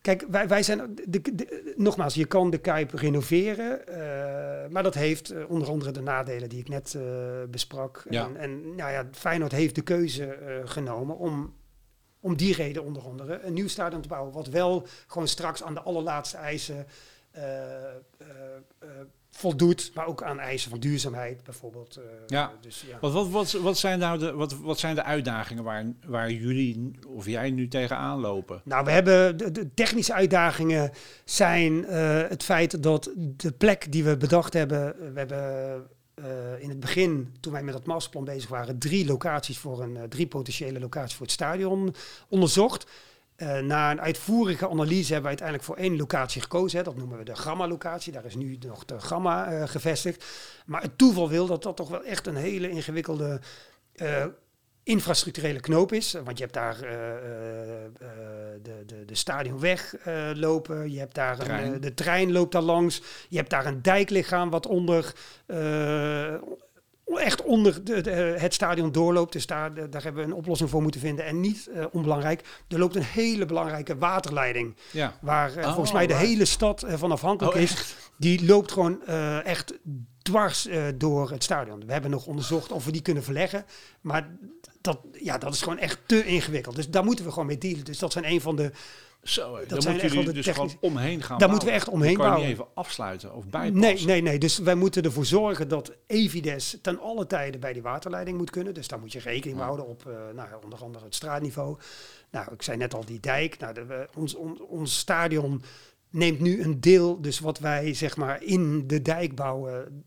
Kijk, wij, wij zijn. De, de- nogmaals, je kan de Kuip renoveren. eh, maar dat heeft eh, onder andere de nadelen die ik net eh, besprak. Ja. En, en nou ja, Feyenoord heeft de keuze genomen om. Om die reden onder andere een nieuw stadion te bouwen. Wat wel gewoon straks aan de allerlaatste eisen voldoet. Maar ook aan eisen van duurzaamheid bijvoorbeeld. eh, Ja. Dus, ja. Wat, wat, wat, wat, zijn nou de, wat, wat zijn de uitdagingen waar, waar jullie of jij nu tegenaan lopen? Nou, we hebben de, de technische uitdagingen zijn eh, het feit dat de plek die we bedacht hebben, we hebben eh, in het begin, toen wij met dat masterplan bezig waren, drie locaties voor een, drie potentiële locaties voor het stadion onderzocht. Eh, na een uitvoerige analyse hebben we uiteindelijk voor één locatie gekozen. Hè. Dat noemen we de Gamma-locatie. Daar is nu nog de Gamma eh, gevestigd. Maar het toeval wil dat dat toch wel echt een hele ingewikkelde eh, infrastructurele knoop is. Want je hebt daar de, de, de stadionweg lopen. Je hebt daar een, Trein. de trein loopt daar langs. Je hebt daar een dijklichaam wat onder... echt onder de, de- het stadion doorloopt. Dus daar, de- daar hebben we een oplossing voor moeten vinden. En niet eh, onbelangrijk, er loopt een hele belangrijke waterleiding. Ja. Waar eh, Oh, volgens mij de right. hele stad eh, van afhankelijk Oh, is. Die loopt gewoon echt dwars door het stadion. We hebben nog onderzocht of we die kunnen verleggen. Maar dat, ja, dat is gewoon echt te ingewikkeld. Dus daar moeten we gewoon mee dealen. Dus dat zijn een van de... Zo. Dat dan zijn echt wel de dus gewoon omheen gaan Daar bouwen. moeten we echt omheen Je kan je bouwen. niet even afsluiten of bijpassen. Nee, nee, nee. Dus wij moeten ervoor zorgen dat Evides ten alle tijde bij die waterleiding moet kunnen. Dus daar moet je rekening mee houden op eh, nou, onder andere het straatniveau. Nou, ik zei net al die dijk. Nou, de, we- ons, on- ons stadion neemt nu een deel, dus wat wij zeg maar in de dijk bouwen,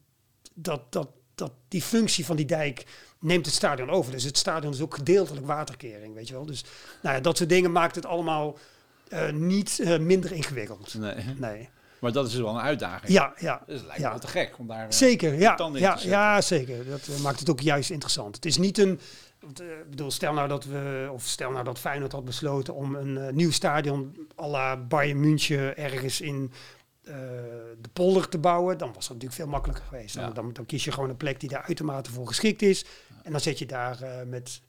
dat, dat, dat die functie van die dijk neemt het stadion over. Dus het stadion is ook gedeeltelijk waterkering, weet je wel. Dus nou ja, dat soort dingen maakt het allemaal niet eh, minder ingewikkeld. Nee. Nee. Maar dat is dus wel een uitdaging. Ja, ja. Dus het lijkt Ja. me te gek om daar... eh, Zeker, ja. Ja, ja, zeker. Dat eh, maakt het ook juist interessant. Het is niet een... eh, Ik bedoel, stel nou dat we, of stel nou dat Feyenoord had besloten om een eh, nieuw stadion à la Bayern München ergens in eh, de polder te bouwen, dan was dat natuurlijk veel makkelijker geweest. Dan, Ja. dan, dan kies je gewoon een plek die daar uitermate voor geschikt is. En dan zet je daar eh, met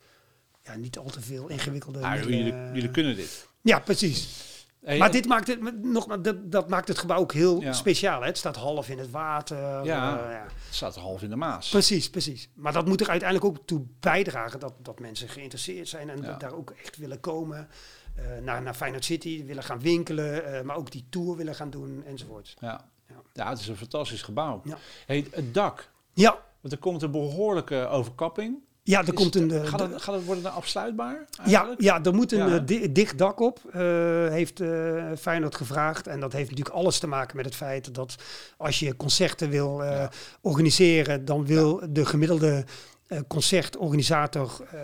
ja, niet al te veel ingewikkelde... Ah, jullie, jullie kunnen dit. Ja, precies. Hey, maar dit maakt het, nogmaals, dat, dat maakt het gebouw ook heel Ja. speciaal. Hè? Het staat half in het water. Ja. eh, ja. Het staat half in de Maas. Precies, precies. Maar dat moet er uiteindelijk ook toe bijdragen dat, dat mensen geïnteresseerd zijn en Ja. daar ook echt willen komen. eh, naar, naar Feyenoord City, willen gaan winkelen, eh, maar ook die tour willen gaan doen enzovoort. Ja. Ja. het is een fantastisch gebouw. Hey, het dak. Ja, Want er komt een behoorlijke overkapping. Ja er Is komt een... het- eh, gaat, het, gaat het worden dan afsluitbaar? ja, eigenlijk? ja, er moet een Ja. eh, di- dicht dak op, eh, heeft eh Feyenoord gevraagd. En dat heeft natuurlijk alles te maken met het feit dat als je concerten wil eh, Ja. organiseren, dan wil de gemiddelde eh, concertorganisator, eh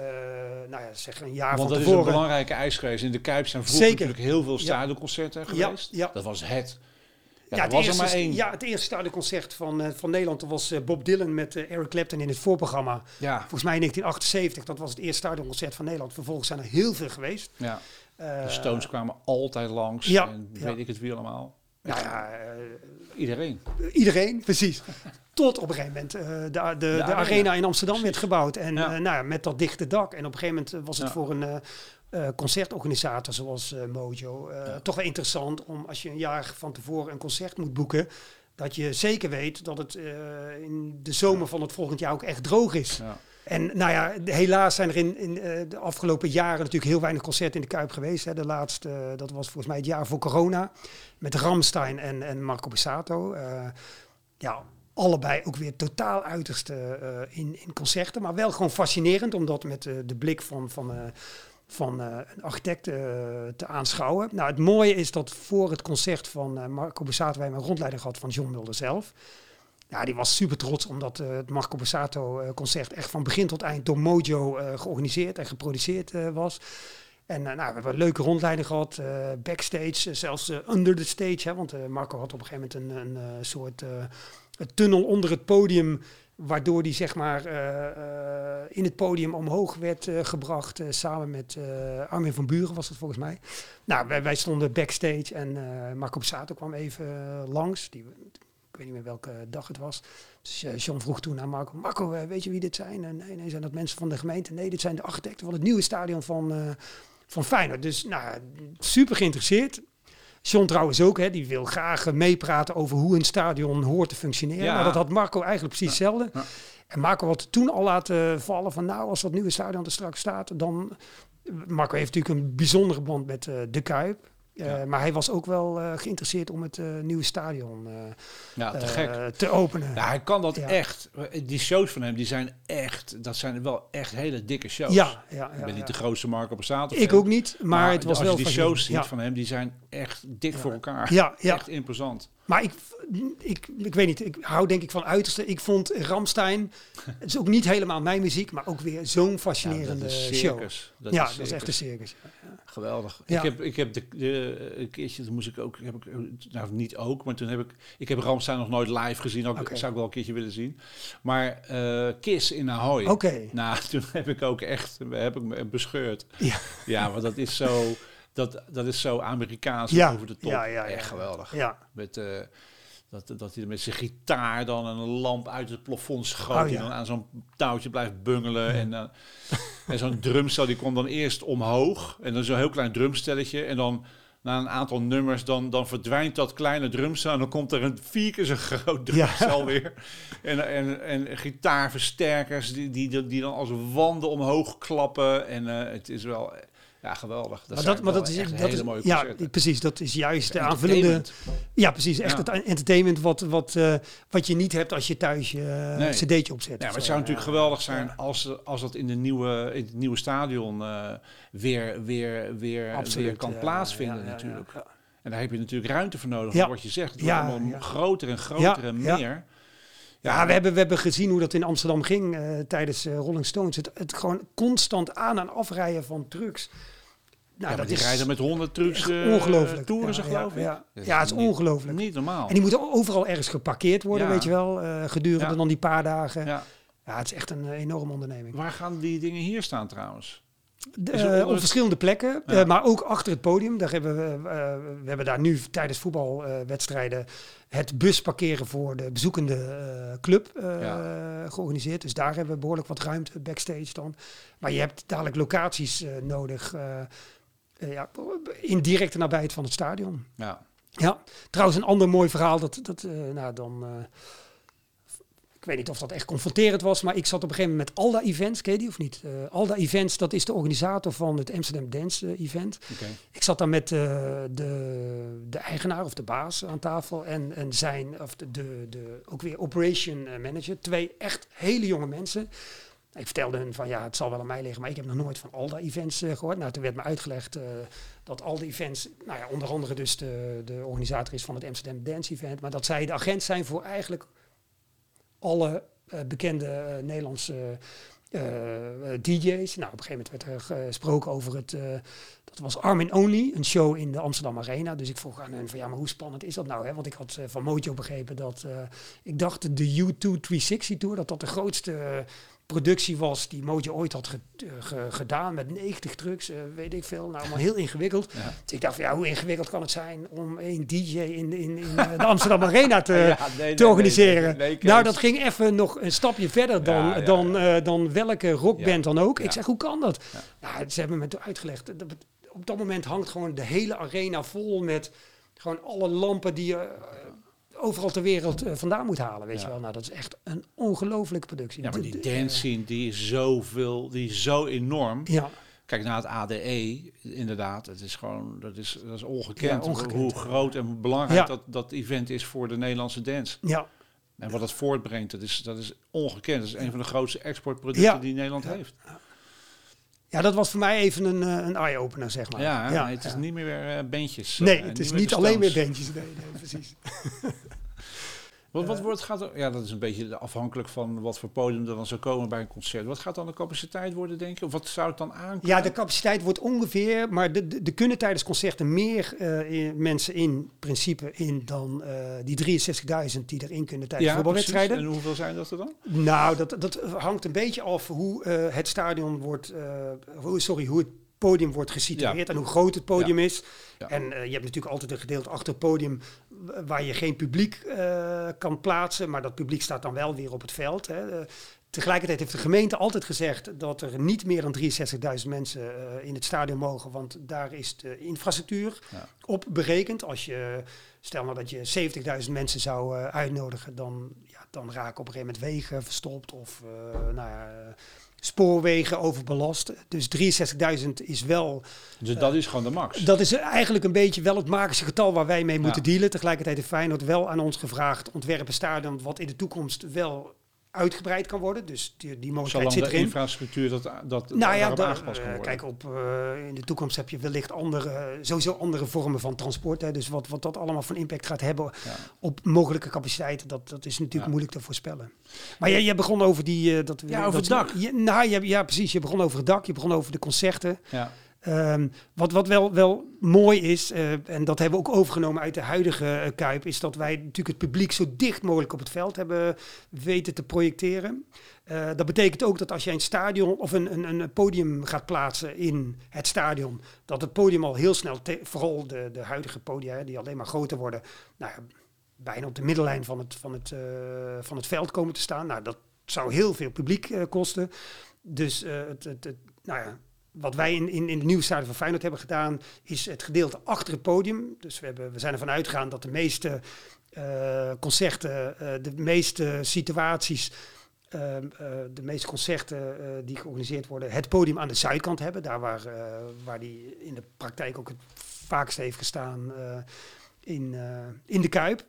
nou ja, zeg een jaar Want van dat is een tevoren... belangrijke eisgeweest. In de Kuip zijn vroeger Zeker. natuurlijk heel veel stadionconcerten Ja, geweest. ja. Dat was het. Ja, Ja, er het was er eerste, maar één. ja, het eerste stadionconcert van, eh, van Nederland was eh, Bob Dylan met eh, Eric Clapton in het voorprogramma. Ja, Volgens mij in 1978, dat was het eerste stadionconcert van Nederland. Vervolgens zijn er heel veel geweest. ja. De Stones kwamen altijd langs. ja, en weet ik het wie allemaal. Nou ja, Iedereen. iedereen, precies. Tot op een gegeven moment uh, de, de, de, arena. arena. in Amsterdam werd gebouwd. En ja. nou ja, met dat dichte dak. En op een gegeven moment was het voor een uh, concertorganisator zoals Mojo toch wel interessant om als je een jaar van tevoren een concert moet boeken dat je zeker weet dat het in de zomer van het volgend jaar ook echt droog is. Ja. En nou ja, helaas zijn er in, in de afgelopen jaren natuurlijk heel weinig concerten in de Kuip geweest. Hè. De laatste, dat was volgens mij het jaar voor corona. Met Ramstein en, en Marco Bassato. ja, allebei ook weer totaal uiterste uh, in, in concerten. Maar wel gewoon fascinerend, omdat met uh, de blik van, van, uh, van een architect te aanschouwen. Nou, het mooie is dat voor het concert van Marco Borsato wij een rondleiding gehad van John Mulder zelf. Ja, die was super trots omdat het Marco Borsato concert echt van begin tot eind door Mojo georganiseerd en geproduceerd was. En nou, we hebben een leuke rondleiding gehad, backstage, zelfs under the stage. Want Marco had op een gegeven moment een, een soort tunnel onder het podium, waardoor die zeg maar eh, eh, in het podium omhoog werd uh, gebracht, samen met Armin van Buren was dat volgens mij. Nou, wij, stonden backstage en Marco Bussato kwam even langs, die, ik weet niet meer welke dag het was. Dus John vroeg toen aan Marco, Marco, weet je wie dit zijn? En, nee, nee, zijn dat mensen van de gemeente? Nee, dit zijn de architecten van het nieuwe stadion van, van Feyenoord. Dus nou, super geïnteresseerd. John trouwens ook, hè, die wil graag meepraten over hoe een stadion hoort te functioneren. Ja. Maar dat had Marco eigenlijk precies hetzelfde. En Marco had toen al laten vallen van nou, als dat nieuwe stadion er straks staat, dan... Marco heeft natuurlijk een bijzondere band met uh, De Kuip. Uh, maar hij was ook wel uh, geïnteresseerd om het uh, nieuwe stadion ja, te, gek. te openen. Ja, hij kan dat echt. Die shows van hem, die zijn echt, dat zijn wel echt hele dikke shows. Ja, ja, ik ben niet de grootste Marco Borsato. Ik ook niet, maar, maar het was als wel. Als je die shows ziet van hem, die zijn echt dik voor elkaar. Ja, ja. Echt imposant. Maar ik, ik, ik weet niet, ik hou denk ik van uiterste. Ik vond Ramstein, het is ook niet helemaal mijn muziek, maar ook weer zo'n fascinerende ja, show. Dat ja, is dat is echt een circus. Geweldig. Ik heb, ik heb de, de, een keertje, toen moest ik ook, heb ik, nou niet ook, maar toen heb ik, ik heb Ramstein nog nooit live gezien, ook okay. zou ik wel een keertje willen zien. Maar uh, Kiss in Ahoy. Oké. Okay. Nou, toen heb ik ook echt, heb ik me bescheurd. Ja. Ja, want dat is zo dat, dat is zo Amerikaans ja. over de top. Ja, ja, Echt geweldig. Ja. Met, uh, dat, dat hij met zijn gitaar dan een lamp uit het plafond schoot. Oh, die dan aan zo'n touwtje blijft bungelen. En, uh, en zo'n drumstel die komt dan eerst omhoog. En dan zo'n heel klein drumstelletje. En dan na een aantal nummers, dan, dan verdwijnt dat kleine drumstel. En dan komt er een vier keer zo groot drumstel ja. weer. En, en, en gitaarversterkers die, die, die dan als wanden omhoog klappen. En uh, het is wel ja, geweldig. Dat maar dat, maar dat is echt dat is, mooie Ja, precies. Dat is juist de aanvullende... Ja, precies. Echt het entertainment wat, wat, uh, wat je niet hebt als je thuis je uh, nee. cd'tje opzet. Ja, maar het zou natuurlijk geweldig zijn ja. als, als dat in, de nieuwe, in het nieuwe stadion uh, weer, weer, weer, Absoluut, weer kan plaatsvinden natuurlijk. En daar heb je natuurlijk ruimte voor nodig, ja. wat je zegt. Het wordt allemaal groter en groter en meer. Ja, ja, we, hebben, we hebben gezien hoe dat in Amsterdam ging uh, tijdens uh, Rolling Stones. Het, het gewoon constant aan en afrijden van trucks. Nou, ja, dat die is rijden met 100 trucks uh, ongelooflijk. toeren ze geloof ik. Ja, ja. ja het is ongelooflijk. Niet normaal. En die moeten overal ergens geparkeerd worden, weet je wel, uh, gedurende dan die paar dagen. Ja. ja, het is echt een enorme onderneming. Waar gaan die dingen hier staan trouwens? De, op verschillende plekken, ja. uh, maar ook achter het podium. Daar hebben we, uh, we hebben daar nu tijdens voetbalwedstrijden het busparkeren voor de bezoekende club ja. georganiseerd. Dus daar hebben we behoorlijk wat ruimte backstage dan. Maar je hebt dadelijk locaties nodig ja, in directe nabijheid van het stadion. Ja. Ja, trouwens een ander mooi verhaal, dat, dat nou dan ik weet niet of dat echt confronterend was, maar ik zat op een gegeven moment met Alda Events, ken je die of niet? Uh, Alda Events, dat is de organisator van het Amsterdam Dance uh, Event. Okay. Ik zat daar met uh, de, de eigenaar of de baas aan tafel en, en zijn, of de, de, de ook weer operation manager. Twee echt hele jonge mensen. Ik vertelde hun van ja, het zal wel aan mij liggen, maar ik heb nog nooit van Alda Events gehoord. Nou, toen werd me uitgelegd dat Alda Events, nou ja, onder andere dus de, de organisator is van het Amsterdam Dance Event, maar dat zij de agent zijn voor eigenlijk alle uh, bekende uh, Nederlandse uh, DJ's. Nou, op een gegeven moment werd er gesproken over het, dat was Armin Only, een show in de Amsterdam Arena. Dus ik vroeg aan hen van ja, maar hoe spannend is dat nou? Hè? Want ik had van Mojo begrepen dat, ik dacht de U2 360 Tour, dat dat de grootste productie was die Mojo ooit had ge- eh, ge- gedaan met 90 trucks, eh, weet ik veel. Nou, allemaal heel ingewikkeld. Ja. Dus ik dacht van ja, hoe ingewikkeld kan het zijn om een DJ in, in, in eh, de Amsterdam Arena te, Ja, nee, nee, te organiseren? nee, nee, nee, nou, dat ging even nog een stapje verder dan, Ja, dan, dan welke rockband dan ook. Ik zeg, hoe kan dat? Nou, ze hebben me toen uitgelegd. op dat moment hangt gewoon de hele arena vol met gewoon alle lampen die je overal ter wereld eh, vandaan moet halen. Weet Ja. je wel, nou, dat is echt een ongelofelijke productie. Ja, maar die dance scene, die is zoveel, die is zo enorm. Ja, Kijk naar het ADE, inderdaad. Het is gewoon, dat is, dat is ongekend, Ja, ongekend. hoe groot en belangrijk dat, dat event is voor de Nederlandse dance. ja, En wat het voortbrengt, dat is, dat is ongekend. Dat is een van de grootste exportproducten die Nederland Ja. heeft. Ja, dat was voor mij even een, eh, een eye-opener, zeg maar. Ja, het is niet meer bandjes. Nee, het is niet alleen meer bandjes. Nee, nee, precies. Wat, wat wordt, gaat er, ja, dat is een beetje afhankelijk van wat voor podium er dan zou komen bij een concert. Wat gaat dan de capaciteit worden, denk je? Of wat zou het dan aan? Ja, de capaciteit wordt ongeveer, maar de, de, er kunnen tijdens concerten meer eh, in- mensen in principe in dan eh, die 63.000 die erin kunnen tijdens voetbalwedstrijden. En hoeveel zijn dat er dan? Nou, dat, dat hangt een beetje af hoe eh, het stadion wordt, eh, hoe, sorry, hoe het podium wordt gesitueerd en hoe groot het podium is. Ja. En eh, je hebt natuurlijk altijd een gedeelte achter het podium waar je geen publiek eh, kan plaatsen, maar dat publiek staat dan wel weer op het veld. Hè. Eh, tegelijkertijd heeft de gemeente altijd gezegd dat er niet meer dan 63.000 mensen eh, in het stadion mogen, want daar is de infrastructuur Ja. op berekend. Als je, stel nou dat je 70.000 mensen zou uitnodigen, dan, ja, dan raken op een gegeven moment wegen verstopt of nou ja, spoorwegen overbelast. Dus 63.000 is wel Dus dat is gewoon de max. dat is eigenlijk een beetje wel het magische getal waar wij mee moeten Ja. dealen. Tegelijkertijd heeft Feyenoord wel aan ons gevraagd ontwerp een stadion wat in de toekomst wel uitgebreid kan worden. Dus die, die mogelijkheid Zolang zit de erin. infrastructuur dat, dat Nou ja, aangepast kan eh, worden. kijk, op, eh, in de toekomst heb je wellicht andere, sowieso andere vormen van transport. Hè. Dus wat, wat dat allemaal van impact gaat hebben Ja. op mogelijke capaciteiten, dat, dat is natuurlijk Ja. moeilijk te voorspellen. Maar jij, jij begon over die... eh, dat, Ja, over dat, het dak. Ja, nou, je, ja, precies. Je begon over het dak, je begon over de concerten. Ja. Ehm, wat, wat wel, wel mooi is, eh, en dat hebben we ook overgenomen uit de huidige eh, Kuip, is dat wij natuurlijk het publiek zo dicht mogelijk op het veld hebben weten te projecteren. Eh, dat betekent ook dat als je een stadion of een, een, een podium gaat plaatsen in het stadion, dat het podium al heel snel, vooral de, de huidige podia, die alleen maar groter worden, nou bijna op de middellijn van het, van, het, van het veld komen te staan. Nou, dat zou heel veel publiek kosten. Dus het, het, het, nou ja, wat wij in, in, in de nieuwe stadion van Feyenoord hebben gedaan, is het gedeelte achter het podium. Dus we, hebben, we zijn ervan uitgegaan dat de meeste eh, concerten, eh, de meeste situaties, eh, eh, de meeste concerten die georganiseerd worden, het podium aan de zuidkant hebben. Daar waar, waar die in de praktijk ook het vaakst heeft gestaan in, in de Kuip.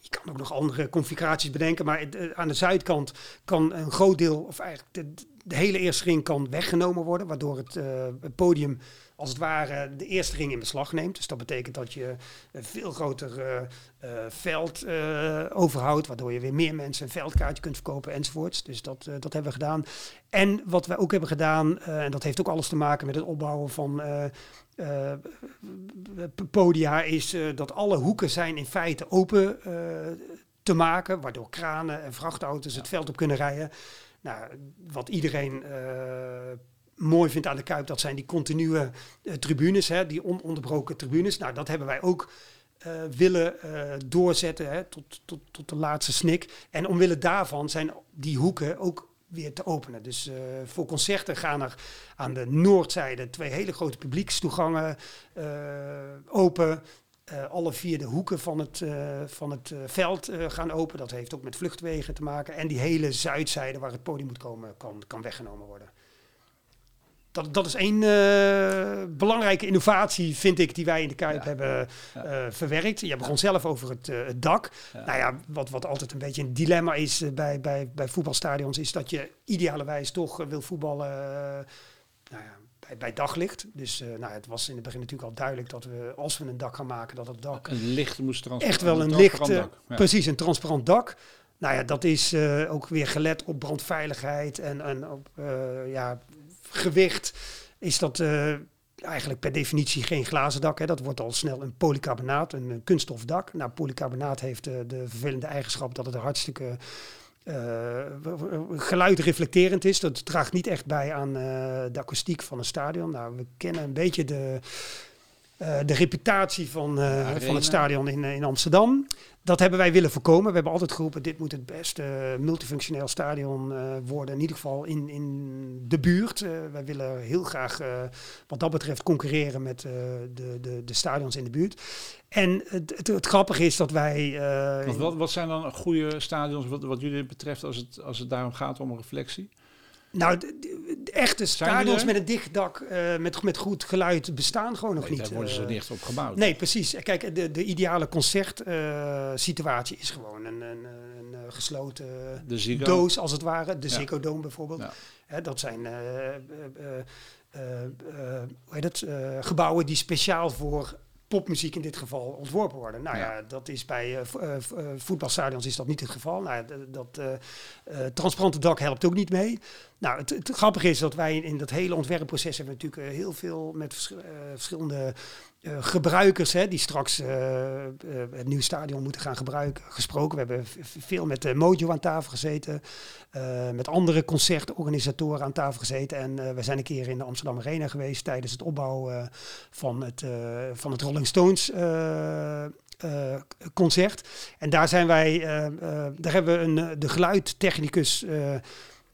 Je kan ook nog andere configuraties bedenken, maar het, aan de zuidkant kan een groot deel, of eigenlijk de, de hele eerste ring kan weggenomen worden, waardoor het, eh, het podium als het ware de eerste ring in beslag neemt. Dus dat betekent dat je een veel groter eh, eh, veld overhoudt, waardoor je weer meer mensen een veldkaartje kunt verkopen enzovoorts. Dus dat, dat hebben we gedaan. En wat we ook hebben gedaan, en dat heeft ook alles te maken met het opbouwen van p- podia, is dat alle hoeken zijn in feite open te maken, waardoor kranen en vrachtauto's het veld op kunnen rijden. Nou, wat iedereen eh, mooi vindt aan de Kuip, dat zijn die continue eh, tribunes, hè, die ononderbroken tribunes. Nou, dat hebben wij ook eh, willen doorzetten hè, tot, tot, tot de laatste snik. En omwille daarvan zijn die hoeken ook weer te openen. Dus voor concerten gaan er aan de noordzijde twee hele grote publiekstoegangen open. Eh, alle vier de hoeken van het, eh, van het eh, veld gaan open. Dat heeft ook met vluchtwegen te maken. En die hele zuidzijde waar het podium moet komen, kan, kan weggenomen worden. Dat, dat is één belangrijke innovatie, vind ik, die wij in de Kuip Ja. hebben verwerkt. Je begon zelf over het, het dak. Ja. Nou ja, wat, wat altijd een beetje een dilemma is bij, bij, bij voetbalstadions, is dat je idealerwijs toch wil voetballen nou ja, bij, daglicht. Dus eh, nou, het was in het begin natuurlijk al duidelijk dat we, als we een dak gaan maken, dat het dak Een licht moest transparant echt wel een licht. Ja. precies een transparant dak. Nou ja, dat is eh, ook weer gelet op brandveiligheid en, en op eh, ja, gewicht. Is dat eigenlijk per definitie geen glazen dak. Hè. Dat wordt al snel een polycarbonaat, een, een kunststof dak. Nou, polycarbonaat heeft de vervelende eigenschap dat het er hartstikke geluid reflecterend is. Dat draagt niet echt bij aan de akoestiek van een stadion. Nou, we kennen een beetje de, de reputatie van, van het stadion in, in Amsterdam. Dat hebben wij willen voorkomen. We hebben altijd geroepen, dit moet het beste multifunctioneel stadion worden. In ieder geval in, in de buurt. Wij willen heel graag wat dat betreft concurreren met de, de, de stadions in de buurt. En het, het, het grappige is dat wij... wat, wat zijn dan goede stadions wat, wat jullie betreft als het, als het daarom gaat om een reflectie? Nou, de, de echte stadions met een dicht dak, uh, met, met goed geluid bestaan gewoon nog nee, niet. Daar worden ze uh, niet op gebouwd. Nee, precies. Kijk, de, de ideale concertsituatie is gewoon een, een, een gesloten doos, als het ware. De Ziggo Dome bijvoorbeeld. Ja. Hè, dat zijn hoe heet het, gebouwen die speciaal voor popmuziek in dit geval ontworpen worden. Nou ja, ja dat is bij uh, voetbalstadions is dat niet het geval. Nou, dat uh, transparante dak helpt ook niet mee. Nou, het, het, grappige is dat wij in dat hele ontwerpproces hebben natuurlijk heel veel met vers verschillende uh, gebruikers hè, die straks uh, uh, het nieuwe stadion moeten gaan gebruiken, gesproken. We hebben veel met Mojo aan tafel gezeten, met andere concertorganisatoren aan tafel gezeten. En we zijn een keer in de Amsterdam Arena geweest tijdens het opbouwen van, het, van het Rolling Stones concert. En daar zijn wij, daar hebben we een, de geluidtechnicus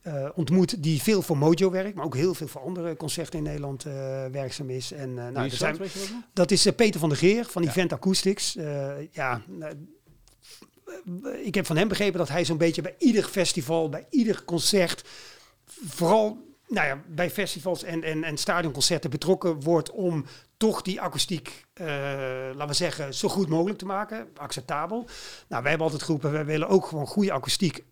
uh, ontmoet die veel voor Mojo werkt, maar ook heel veel voor andere concerten in Nederland uh, werkzaam is. En, uh, nou, is dat, zijn, dat is Peter van der Geer van ja. Event Acoustics. ja, ik heb van hem begrepen dat hij zo'n beetje bij ieder festival, bij ieder concert, vooral nou ja, bij festivals en, en, en stadionconcerten betrokken wordt om toch die akoestiek, uh, laten we zeggen, zo goed mogelijk te maken, acceptabel. Nou, wij hebben altijd geroepen, wij willen ook gewoon goede akoestiek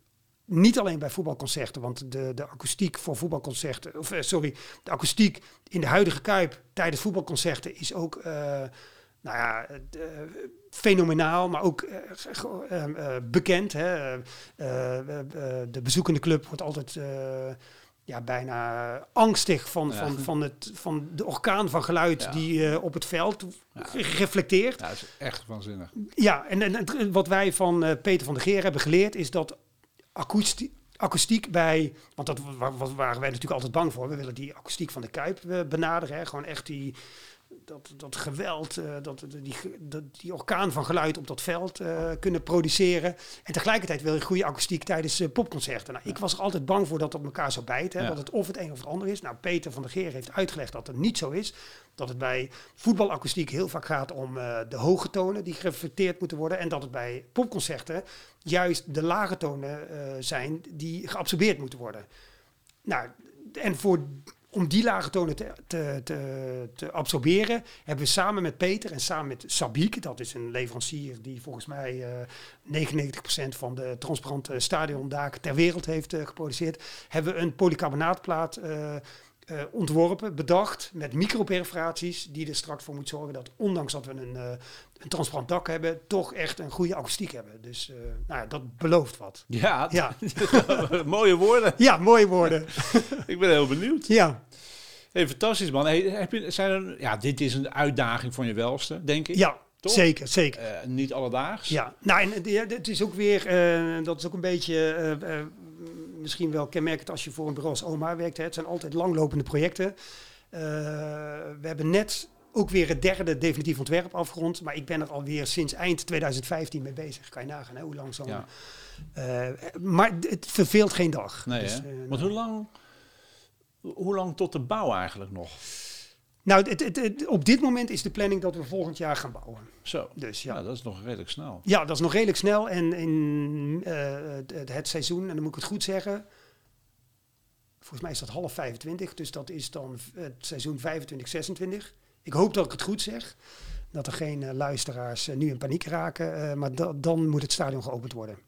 niet alleen bij voetbalconcerten, want de, de akoestiek voor voetbalconcerten, of sorry, de akoestiek in de huidige Kuip tijdens voetbalconcerten is ook, uh, nou ja, de, fenomenaal, maar ook uh, uh, bekend. Hè. de bezoekende club wordt altijd ja, bijna angstig van, ja. van, van, het, van de orkaan van geluid ja. die op het veld ja. reflecteert. Ja, dat is echt waanzinnig. Ja, en, en wat wij van Peter van der Geer hebben geleerd is dat akoestiek, akoestiek bij, want dat waren wij natuurlijk altijd bang voor. We willen die akoestiek van de Kuip uh, benaderen. Hè. Gewoon echt die, dat, dat geweld, uh, dat, die, dat, die orkaan van geluid op dat veld uh, kunnen produceren. En tegelijkertijd wil je goede akoestiek tijdens uh, popconcerten. Nou, ik was er altijd bang voor dat dat elkaar zou bijten. Dat het of het een of het ander is. Nou, Peter van der Geer heeft uitgelegd dat het niet zo is. Dat het bij voetbalakoestiek heel vaak gaat om de hoge tonen die gereflecteerd moeten worden. En dat het bij popconcerten juist de lage tonen zijn die geabsorbeerd moeten worden. Nou, en voor om die lage tonen te, te, te, absorberen, hebben we samen met Peter en samen met Sabiek, dat is een leverancier die volgens mij uh, 99% van de transparante stadiondaken ter wereld heeft uh, geproduceerd, hebben we een polycarbonaatplaat uh, uh, ontworpen, bedacht met microperforaties, die er straks voor moet zorgen dat, ondanks dat we een, uh, een transparant dak hebben, toch echt een goede akoestiek hebben. Dus uh, nou ja, dat belooft wat. Ja, ja. mooie woorden. Ja, mooie woorden. Ik ben heel benieuwd. Ja. Hey, fantastisch man. Hey, heb je, zijn er, ja, dit is een uitdaging van je welste, denk ik. Ja, Toch? Zeker, zeker. Uh, niet alledaags. Ja, nou, en het is ook weer, uh, dat is ook een beetje uh, misschien wel kenmerkend als je voor een bureau als OMA werkt. Hè. Het zijn altijd langlopende projecten. we hebben net ook weer het derde definitief ontwerp afgerond. Maar ik ben er alweer sinds eind 2015 mee bezig. Kan je nagaan hè, hoe lang zo. Ja. maar het verveelt geen dag. Nee, dus, Want hoe lang, hoe lang tot de bouw eigenlijk nog? Nou, het, het, het, op dit moment is de planning dat we volgend jaar gaan bouwen. Zo, dus, ja. ja dat is nog redelijk snel. Ja, dat is nog redelijk snel. En in uh, het, seizoen, en dan moet ik het goed zeggen... Volgens mij is dat half 25, dus dat is dan het seizoen 25, 26. Ik hoop dat ik het goed zeg. Dat er geen uh, luisteraars uh, nu in paniek raken. maar da dan moet het stadion geopend worden.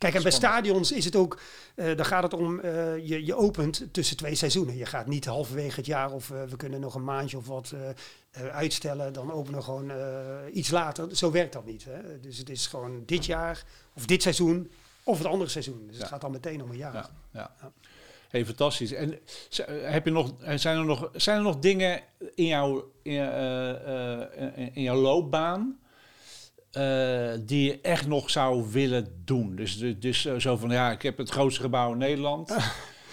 Kijk, en bij stadions is het ook, uh, dan gaat het om, uh, je, je opent tussen twee seizoenen. Je gaat niet halverwege het jaar of uh, we kunnen nog een maandje of wat uitstellen, dan openen we gewoon iets later. Zo werkt dat niet. Hè? Dus het is gewoon dit jaar of dit seizoen of het andere seizoen. Dus ja. het gaat dan meteen om een jaar. Ja, ja. ja. Hey, fantastisch. En heb je nog, zijn, er nog, zijn er nog dingen in, jouw in, in jouw loopbaan eh, die je echt nog zou willen doen? Dus, dus, dus eh, zo van, ja, ik heb het grootste gebouw in Nederland.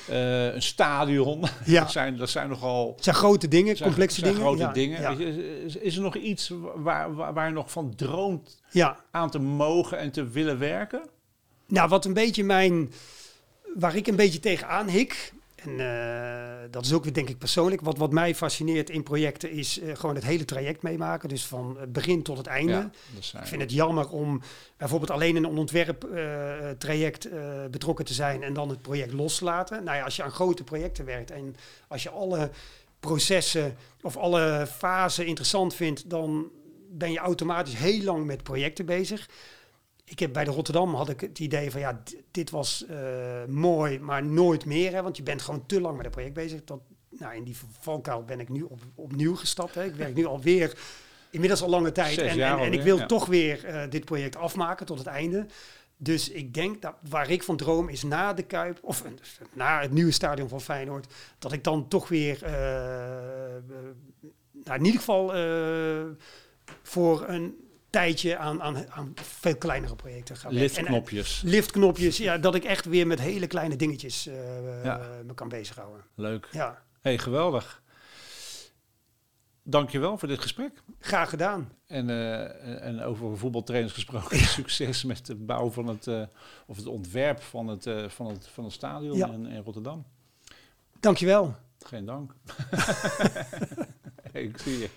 Eh, een stadion. Ja. dat, zijn, dat zijn nogal Het zijn grote dingen, zijn, complexe zijn dingen. grote ja, dingen. Ja, Is, is er nog iets waar, waar, waar je nog van droomt ja. aan te mogen en te willen werken? Nou, wat een beetje mijn... Waar ik een beetje tegenaan hik... En eh, dat is ook weer denk ik persoonlijk. Wat, wat mij fascineert in projecten is eh, gewoon het hele traject meemaken. Dus van het begin tot het einde. Ja, Ik vind het jammer om bijvoorbeeld alleen in een ontwerptraject eh, betrokken te zijn en dan het project los te laten. Nou ja, als je aan grote projecten werkt en als je alle processen of alle fasen interessant vindt, dan ben je automatisch heel lang met projecten bezig. Ik heb bij de Rotterdam had ik het idee van ja, dit was eh, mooi, maar nooit meer. Hè, want je bent gewoon te lang met een project bezig. Dat, nou, in die valkuil ben ik nu op, opnieuw gestapt. Hè. Ik werk nu alweer inmiddels al lange tijd. En, jaar en, en ik wil ja. toch weer eh, dit project afmaken tot het einde. Dus ik denk dat waar ik van droom is na de Kuip, of eh, na het nieuwe stadion van Feyenoord, dat ik dan toch weer, eh, nou, in ieder geval voor een tijdje aan, aan, aan veel kleinere projecten ga werken. En, eh, Liftknopjes. liftknopjes, ja, dat ik echt weer met hele kleine dingetjes eh, Ja. me kan bezighouden. Leuk. Ja, hey, geweldig. Dankjewel voor dit gesprek. graag gedaan. En, eh, en over voetbaltrainers gesproken, succes met de bouw van het, of het ontwerp van het, van het, van het stadion Ja. in, in Rotterdam. Dankjewel. Geen dank. hey, ik zie je.